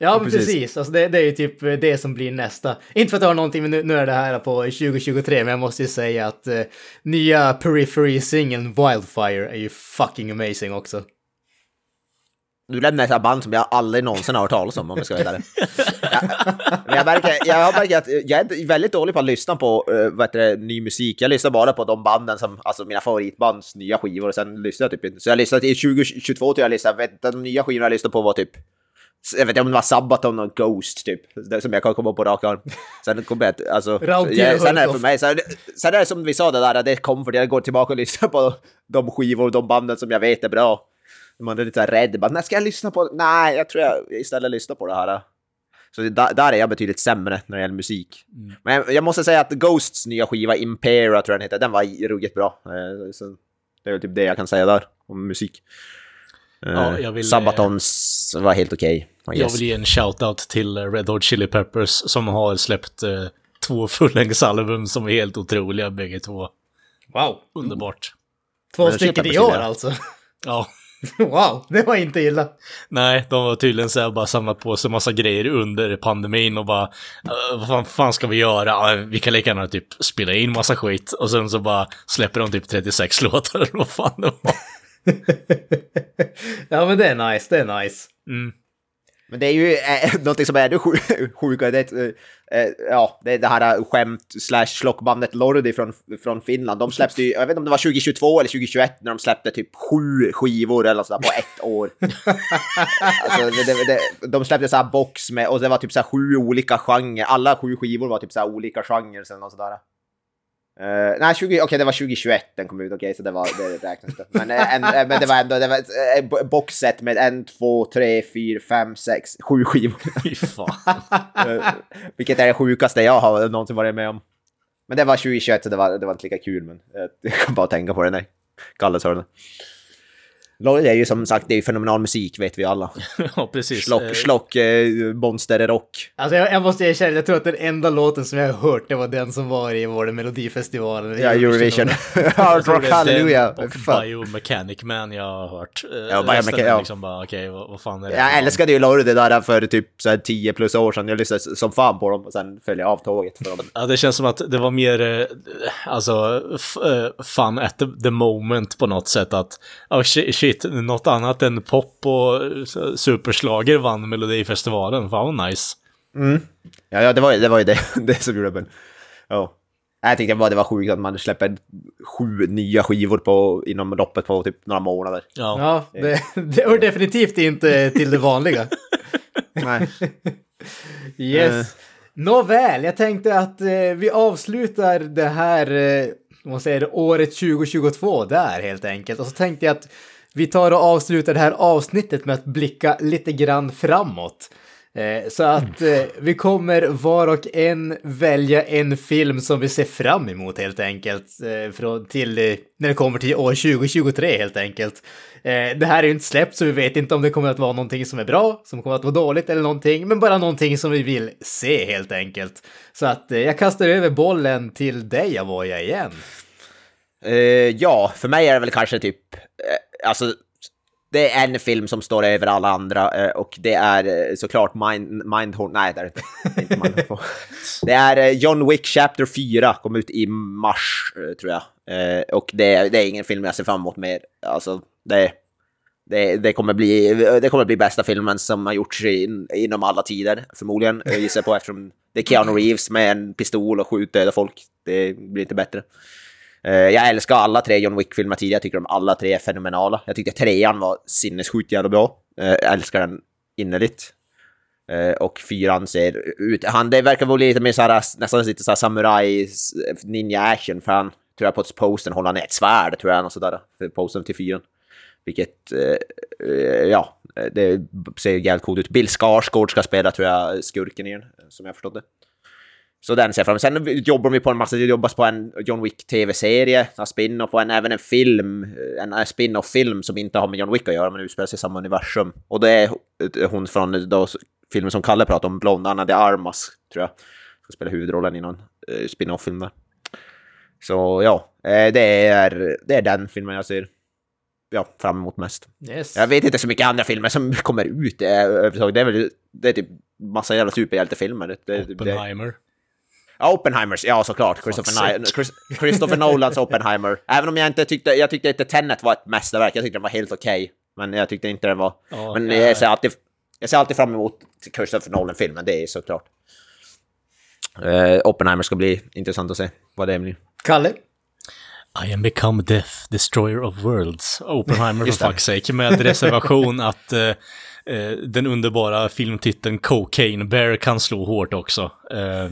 Ja, men precis. precis. Alltså det, det, är ju typ det som blir nästa. Inte för att det har någonting, men nu, nu är det här på 2023, men jag måste ju säga att uh, nya Periphery-singeln Wildfire är ju fucking amazing också. Du lämnar ett band som jag aldrig någonsin har hört talas om, om jag ska vara ärlig. jag, jag, märker, jag har märkt att jag är väldigt dålig på att lyssna på uh, vad heter det, ny musik. Jag lyssnar bara på de banden som, alltså mina favoritbands nya skivor, och sen lyssnar jag typ inte. Så jag lyssnade till 2022 till jag lyssnade, vet, de nya skivorna jag lyssnade på var typ jag vet inte om det var Sabaton och Ghost typ, som jag kan komma på rak arm. Sen kommer jag, alltså, jag, sen är det för mig, sen, sen är det som vi sa det där, det kom för jag går tillbaka och lyssnar på de skivor och de banden som jag vet är bra. Man är lite rädd, bara, när ska jag lyssna på? Nej, jag tror jag istället lyssnar på det här. Så där, där är jag betydligt sämre när det gäller musik. Mm. Men jag, jag, måste säga att Ghosts nya skiva, Impera tror jag den heter, den var ruggigt bra. Eh, så det är väl typ det jag kan säga där om musik. Ja, jag vill, Sabatons var helt okej. Okay, jag vill ge en shout-out till Red Hot Chili Peppers som har släppt eh, två fullängdsalbum som är helt otroliga bägge två. Wow! Underbart. Två stycken i år alltså? Ja. wow, det var inte illa. Nej, de var tydligen så här bara samlat på sig massa grejer under pandemin och bara vad fan, fan ska vi göra? Vi kan lika gärna typ spela in massa skit och sen så bara släpper de typ 36 låtar eller vad fan det var. ja men det är nice, det är nice. Mm. Men det är ju äh, någonting som är ännu sjukare. Det, äh, ja, det är det här skämt slash slockbandet Lordi från, från Finland. De släppte ju, jag vet inte om det var 2022 eller 2021 när de släppte typ sju skivor eller sådär på ett år. alltså, det, det, det, de släppte så här box med, och det var typ så här sju olika genrer. Alla sju skivor var typ så här olika genrer eller sådär. Uh, nej, 20, okej okay, det var 2021 den kom ut, okej okay, så det, var, det räknas inte. Men, uh, en, uh, men det var ändå det var ett boxset med en, två, tre, fyra, fem, sex, sju skivor. Fy fan. vilket är det sjukaste jag har någonsin varit med om. Men det var 2021 så det var, det var inte lika kul men jag kan bara tänka på det när Kalle sa det. Lloyd är ju som sagt, det är ju fenomenal musik vet vi alla. ja, precis. Slock, eh, slock eh, monster rock. Alltså jag, jag måste erkänna, jag tror att den enda låten som jag har hört, det var den som var i vår Melodifestivalen. Ja, Eurovision. Hard rock, halleluja. Och Biomechanic Man jag har hört. Eh, ja, Biomechanic, ja. Liksom bara, okej, okay, vad, vad, fan är det? Jag älskade ju Lloyd det där för typ så här 10 plus år sedan. Jag lyssnade som fan på dem och sen följde jag av tåget. För dem. Ja, det känns som att det var mer, eh, alltså, fun at the, the moment på något sätt att, oh shit, shit något annat än pop och superslager vann Melodifestivalen. Fan vad nice. Mm. Ja, ja det, var, det var ju det, det som gjorde det. Ja. Jag tyckte bara det var sjukt att man släpper sju nya skivor på, inom loppet på typ några månader. Ja, ja det, det hör definitivt inte till det vanliga. Nej. yes. Uh. Nåväl, jag tänkte att eh, vi avslutar det här, eh, man säger året 2022 där helt enkelt. Och så tänkte jag att vi tar och avslutar det här avsnittet med att blicka lite grann framåt. Eh, så att eh, vi kommer var och en välja en film som vi ser fram emot helt enkelt. Eh, till när det kommer till år 2023 helt enkelt. det här är ju inte släppt så vi vet inte om det kommer att vara någonting som är bra, som kommer att vara dåligt eller någonting, men bara någonting som vi vill se helt enkelt. Så att jag kastar över bollen till dig Avoya igen. ja, för mig är det väl kanske typ, alltså det är en film som står över alla andra eh, och det är eh, såklart Mind, Mindhorn... Nej, det är inte. inte Mindhorn. det är eh, John Wick Chapter 4, kom ut i mars tror jag. Och det är, det är ingen film jag ser fram emot mer. Alltså, det, det, det, kommer bli, det kommer bli bästa filmen som har gjorts in, inom alla tider, förmodligen. Jag gissar på eftersom det är Keanu Reeves med en pistol och skjuter döda folk. Det blir inte bättre. Eh, jag älskar alla tre John Wick-filmer tidigare, jag tycker de alla tre är fenomenala. Jag tyckte trean var sinnessjukt jävla bra. Eh, jag älskar den innerligt. Eh, och fyran ser ut... Han, det verkar vara lite mer såhär, nästan lite såhär samurai ninja action, för han tror jag på posten håller han ett svärd, tror jag, och sådär, för posten till fyran. Vilket, ja, det ser jävligt coolt ut. Bill Skarsgård ska spela, tror jag, skurken i den, som jag förstått det. Så den ser jag fram. Sen jobbar de på en massa, det jobbas på en John Wick tv-serie, en spin-off och en, även en film, en spin-off-film som inte har med John Wick att göra men utspelar sig i samma universum. Och det är hon från då, filmen som Kalle pratade om, Blond, Anna de Armas, tror jag. Ska spela huvudrollen i någon uh, spin-off-film där. Så ja, eh, det är, det är den filmen jag ser ja, fram emot mest. Yes. Jag vet inte så mycket andra filmer som kommer ut. Det är, det är väl det är typ massa jävla superhjältefilmer. Det, Oppenheimer. Det, Oppenheimers, ja såklart. Christopher, Chris, Christopher Nolans Oppenheimer. Även om jag inte tyckte, jag tyckte inte Tenet var ett mästerverk, jag tyckte den var helt okej. Okay. Men jag tyckte inte den var... Oh, men jag ser, alltid, jag ser alltid fram emot Christopher Nolan-filmen, det är såklart. Uh, Oppenheimer ska bli intressant att se vad det blir. Kalle? I am become death, destroyer of worlds. Oppenheimer for fuck's sake, med reservation att uh, eh, den underbara filmtiteln Cocaine Bear kan slå hårt också. Eh.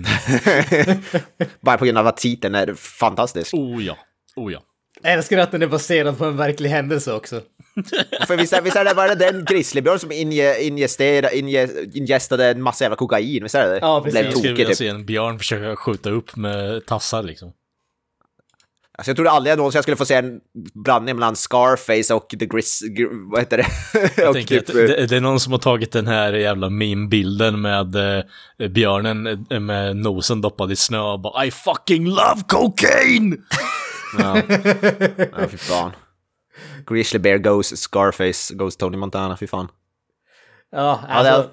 Bara på grund av att titeln är fantastisk. Oh ja, oh ja. Jag älskar att den är baserad på en verklig händelse också. För visst är, visst är det bara den grizzlybjörn som inge, ingestera, inge, ingestade en massa jävla kokain, visst är det Ja, precis. Jag skulle vilja typ. se en björn försöka skjuta upp med tassar liksom. Alltså jag trodde aldrig någonsin jag skulle få se en blandning mellan Scarface och The Gris... Vad heter det? Jag tänker typ, att det, det, är någon som har tagit den här jävla meme-bilden med eh, björnen eh, med nosen doppad i snö och bara I fucking love cocaine! ja. ja, fy fan. Grizzly Bear goes Scarface goes Tony Montana, fy fan. Ja, alltså... Ja,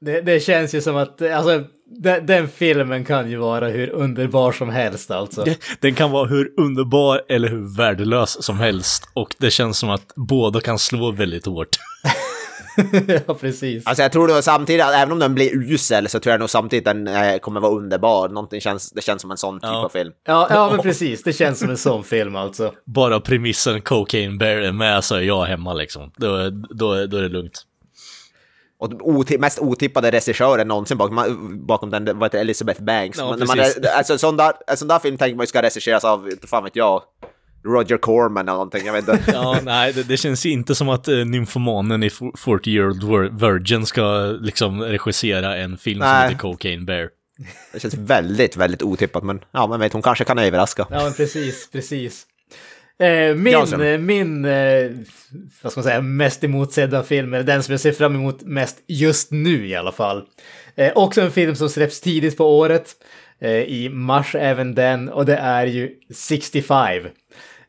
det, det, känns ju som att, alltså, den, den, filmen kan ju vara hur underbar som helst alltså. Den kan vara hur underbar eller hur värdelös som helst. Och det känns som att båda kan slå väldigt hårt. ja, precis. Alltså jag tror då samtidigt, att även om den blir usel, så tror jag nog samtidigt att den eh, kommer vara underbar. Någonting känns, det känns som en sån typ ja. av film. Ja, ja, men precis. Det känns som en sån film alltså. Bara premissen Cocaine Bear är med så är jag hemma liksom. Då, då, då är det lugnt. Och otip mest otippade regissören någonsin bakom, bakom den, vad heter Elizabeth Banks. Ja, man, man alltså, sån där, en sån där film tänker man ju ska regisseras av, inte fan vet jag, Roger Corman eller någonting, jag vet inte. ja, nej, det, det känns inte som att uh, nymfomanen i 40 year old virgin ska liksom regissera en film nej. som heter Cocaine Bear. Det känns väldigt, väldigt otippat, men ja, man vet, hon kanske kan överraska. Ja, men precis, precis. Eh, min, eh, min eh, vad ska man säga, mest emotsedda film, eller den som jag ser fram emot mest just nu i alla fall. Också en film som släpps tidigt på året, i mars även den, och det är ju 65.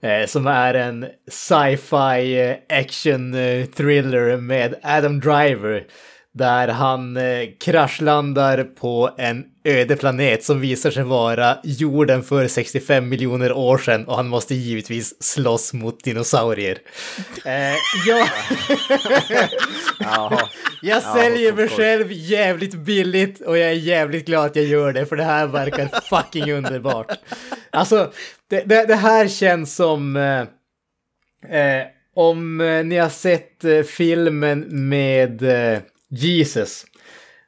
Eh, som är en sci-fi action thriller med Adam Driver där han eh, kraschlandar på en öde planet som visar sig vara jorden för 65 miljoner år sedan och han måste givetvis slåss mot dinosaurier. Eh, ja. jag säljer mig själv jävligt billigt och jag är jävligt glad att jag gör det för det här verkar fucking underbart. Alltså, det, det, det här känns som... Eh, eh om eh, ni har sett eh, filmen med Jesus.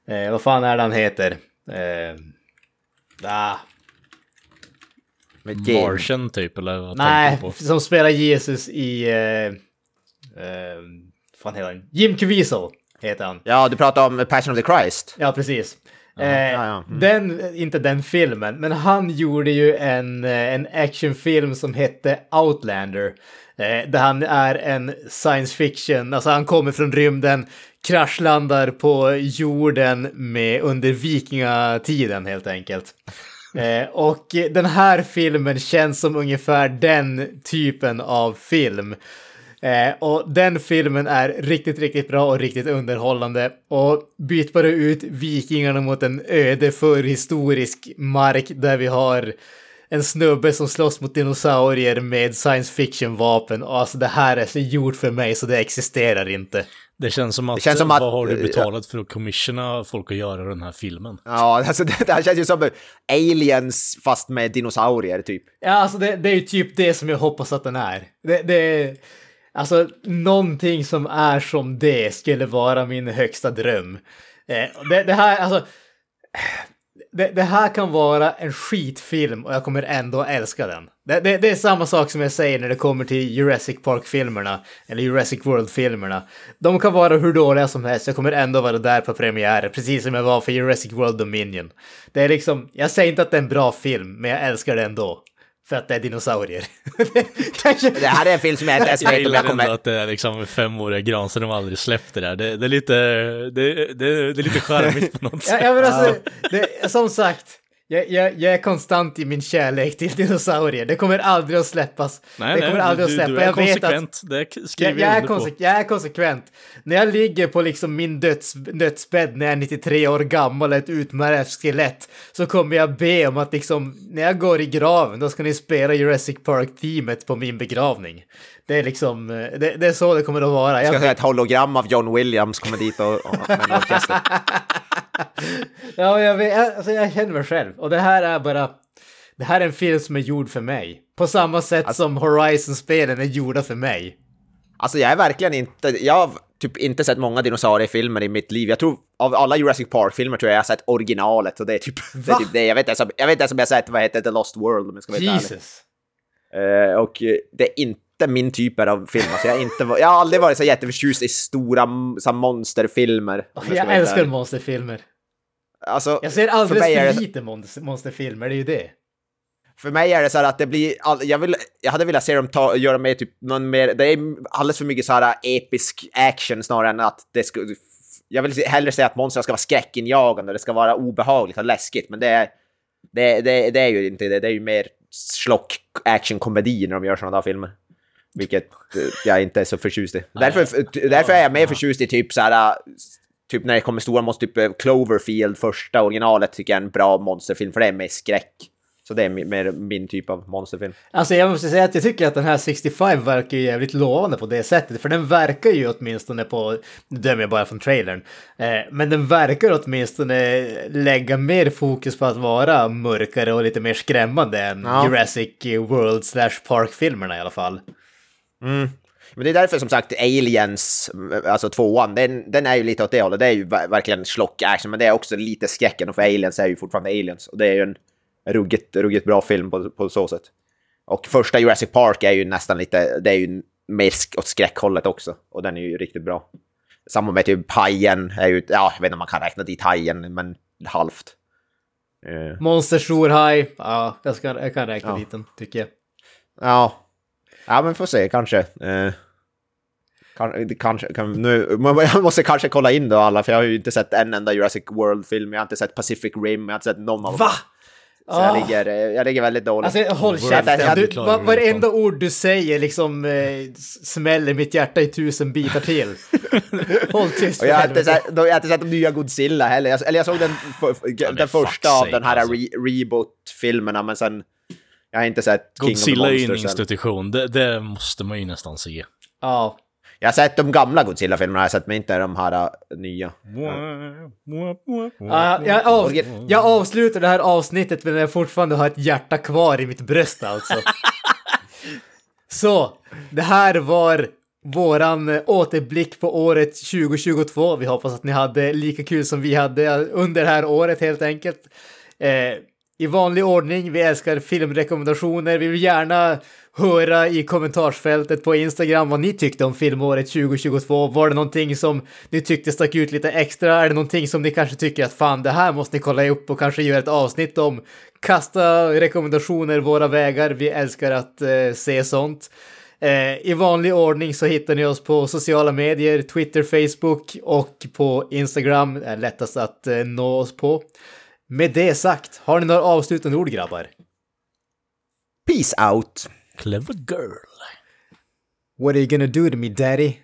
Eh, vad fan är det han heter? Eh, ah. Martian typ, eller vad Nej, på? som spelar Jesus i... Eh, eh, fan heter han? Jim Caviezel heter han. Ja, du pratar om Passion of the Christ. Ja, precis. Eh, ja, ja. Mm. Den, inte den filmen, men han gjorde ju en, eh, en actionfilm som hette Outlander. Eh, där han är en science fiction, alltså han kommer från rymden, kraschlandar på jorden med under vikingatiden helt enkelt. Eh, och den här filmen känns som ungefär den typen av film. Eh, och den filmen är riktigt, riktigt bra och riktigt underhållande. Och byt bara ut vikingarna mot en öde förhistorisk mark där vi har en snubbe som slåss mot dinosaurier med science fiction-vapen. Alltså det här är så gjort för mig så det existerar inte. Det känns som att, känns som att vad har du betalat för att commissiona folk att göra den här filmen? Ja, alltså det, det här känns ju som aliens fast med dinosaurier typ. Ja, alltså det, det är ju typ det som jag hoppas att den är. Det, det, alltså någonting som är som det skulle vara min högsta dröm. Eh, det, det här, alltså det, det, här kan vara en skitfilm och jag kommer ändå älska den. Det, det, det, är samma sak som jag säger när det kommer till Jurassic Park-filmerna, eller Jurassic World-filmerna. De kan vara hur dåliga som helst, jag kommer ändå vara där på premiären, precis som jag var för Jurassic World Dominion. Det är liksom, jag säger inte att det är en bra film, men jag älskar det ändå. För att det är dinosaurier. det här är en film som jag inte ens vet om jag kommer... att det är liksom femåriga gran så de aldrig släppt det där. Det, det är lite, det, det, det är lite charmigt på något sätt. Ja, men alltså, det, som sagt, jag, jag, jag, är konstant i min kärlek till dinosaurier. Det kommer aldrig att släppas. Nej, det kommer nej, aldrig du, att släppa. Du är jag konsekvent. Vet att, det skriver jag, jag, är konse jag är konsekvent. När jag ligger på liksom min döds, dödsbädd när jag är 93 år gammal och ett utmärkt skelett så kommer jag be om att liksom när jag går i graven då ska ni spela Jurassic Park-teamet på min begravning. Det är liksom, det, det, är så det kommer att vara. Jag ska säga ett hologram av John Williams kommer dit och, och. ja, jag, vet, alltså, jag känner mig själv. Och det här är bara... Det här är en film som är gjord för mig. På samma sätt alltså, som Horizon-spelen är gjorda för mig. Alltså jag är verkligen inte... Jag har typ inte sett många dinosauriefilmer i mitt liv. Jag tror av alla Jurassic Park-filmer tror jag jag har sett originalet och det är typ, det, är typ det. Jag vet inte jag vet ens om jag har sett vad heter The Lost World om jag ska vara Jesus. Uh, och det är inte min typ av film. Alltså jag, inte, jag har aldrig varit så jätteförtjust i stora så monsterfilmer. Jag, jag älskar monsterfilmer. Alltså, jag ser alldeles för, för lite monsterfilmer, det är ju det. För mig är det så här att det blir, jag, vill, jag hade velat se dem ta, göra mer typ någon mer, det är alldeles för mycket så här episk action snarare än att det skulle, jag vill hellre säga att monstren ska vara skräckinjagande, det ska vara obehagligt och läskigt, men det är, det, det, det är ju inte det, det är ju mer slock action-komedi när de gör sådana där filmer. Vilket eh, jag inte är så förtjust i. Därför, därför är jag mer förtjust i typ så här typ när det kommer stora monster, typ eh, Cloverfield, första originalet, tycker jag är en bra monsterfilm, för det är mer skräck. Så det är mer min typ av monsterfilm. Alltså jag måste säga att jag tycker att den här 65 verkar ju jävligt lovande på det sättet. För den verkar ju åtminstone på, nu dömer jag bara från trailern, eh, men den verkar åtminstone lägga mer fokus på att vara mörkare och lite mer skrämmande än ja. Jurassic World slash Park-filmerna i alla fall. Mm. Men det är därför som sagt Aliens, alltså tvåan, den, den är ju lite åt det hållet. Det är ju verkligen slock action, men det är också lite skräcken. Och för Aliens är ju fortfarande Aliens. Och det är ju en ruggigt, ruggigt bra film på, på så sätt. Och första Jurassic Park är ju nästan lite, det är ju mer åt skräckhållet också. Och den är ju riktigt bra. Samma med typ Hajen, är ju, ja, jag vet inte om man kan räkna dit Hajen, men halvt. Uh. Monster Stor Haj, ja, jag, ska, jag kan räkna ja. dit den, tycker jag. Ja, ja men får se, kanske. Uh. Kanske, kan, nu, jag måste kanske kolla in då alla, för jag har ju inte sett en enda Jurassic World-film, jag har inte sett Pacific Rim, jag har inte sett någon av dem. Va? Så jag, ah. ligger, jag ligger väldigt dåligt. Alltså håll käften, var, varenda ord du säger liksom eh, smäller mitt hjärta i tusen bitar till. håll tyst och jag, har inte sett, jag har inte sett de nya Godzilla heller, jag, eller jag såg den, för, den första av den här alltså. re, reboot-filmerna, men sen... Jag har inte sett King Godzilla är ju en institution, det, det måste man ju nästan se. Ja. Jag har sett de gamla Godzilla-filmerna, jag har sett men inte de här uh, nya. Ja. Uh, jag, av, jag avslutar det här avsnittet att jag fortfarande har ett hjärta kvar i mitt bröst alltså. Så, det här var våran eh, återblick på året 2022. Vi hoppas att ni hade lika kul som vi hade under det här året helt enkelt. Eh, i vanlig ordning, vi älskar filmrekommendationer. Vi vill gärna höra i kommentarsfältet på Instagram vad ni tyckte om filmåret 2022. Var det någonting som ni tyckte stack ut lite extra? Är det någonting som ni kanske tycker att fan, det här måste ni kolla upp och kanske göra ett avsnitt om? Kasta rekommendationer våra vägar. Vi älskar att eh, se sånt. Eh, I vanlig ordning så hittar ni oss på sociala medier, Twitter, Facebook och på Instagram. Det är lättast att eh, nå oss på. Med det sagt, har ni några avslutande ord grabbar? Peace out! Clever girl. What are you gonna do to me daddy?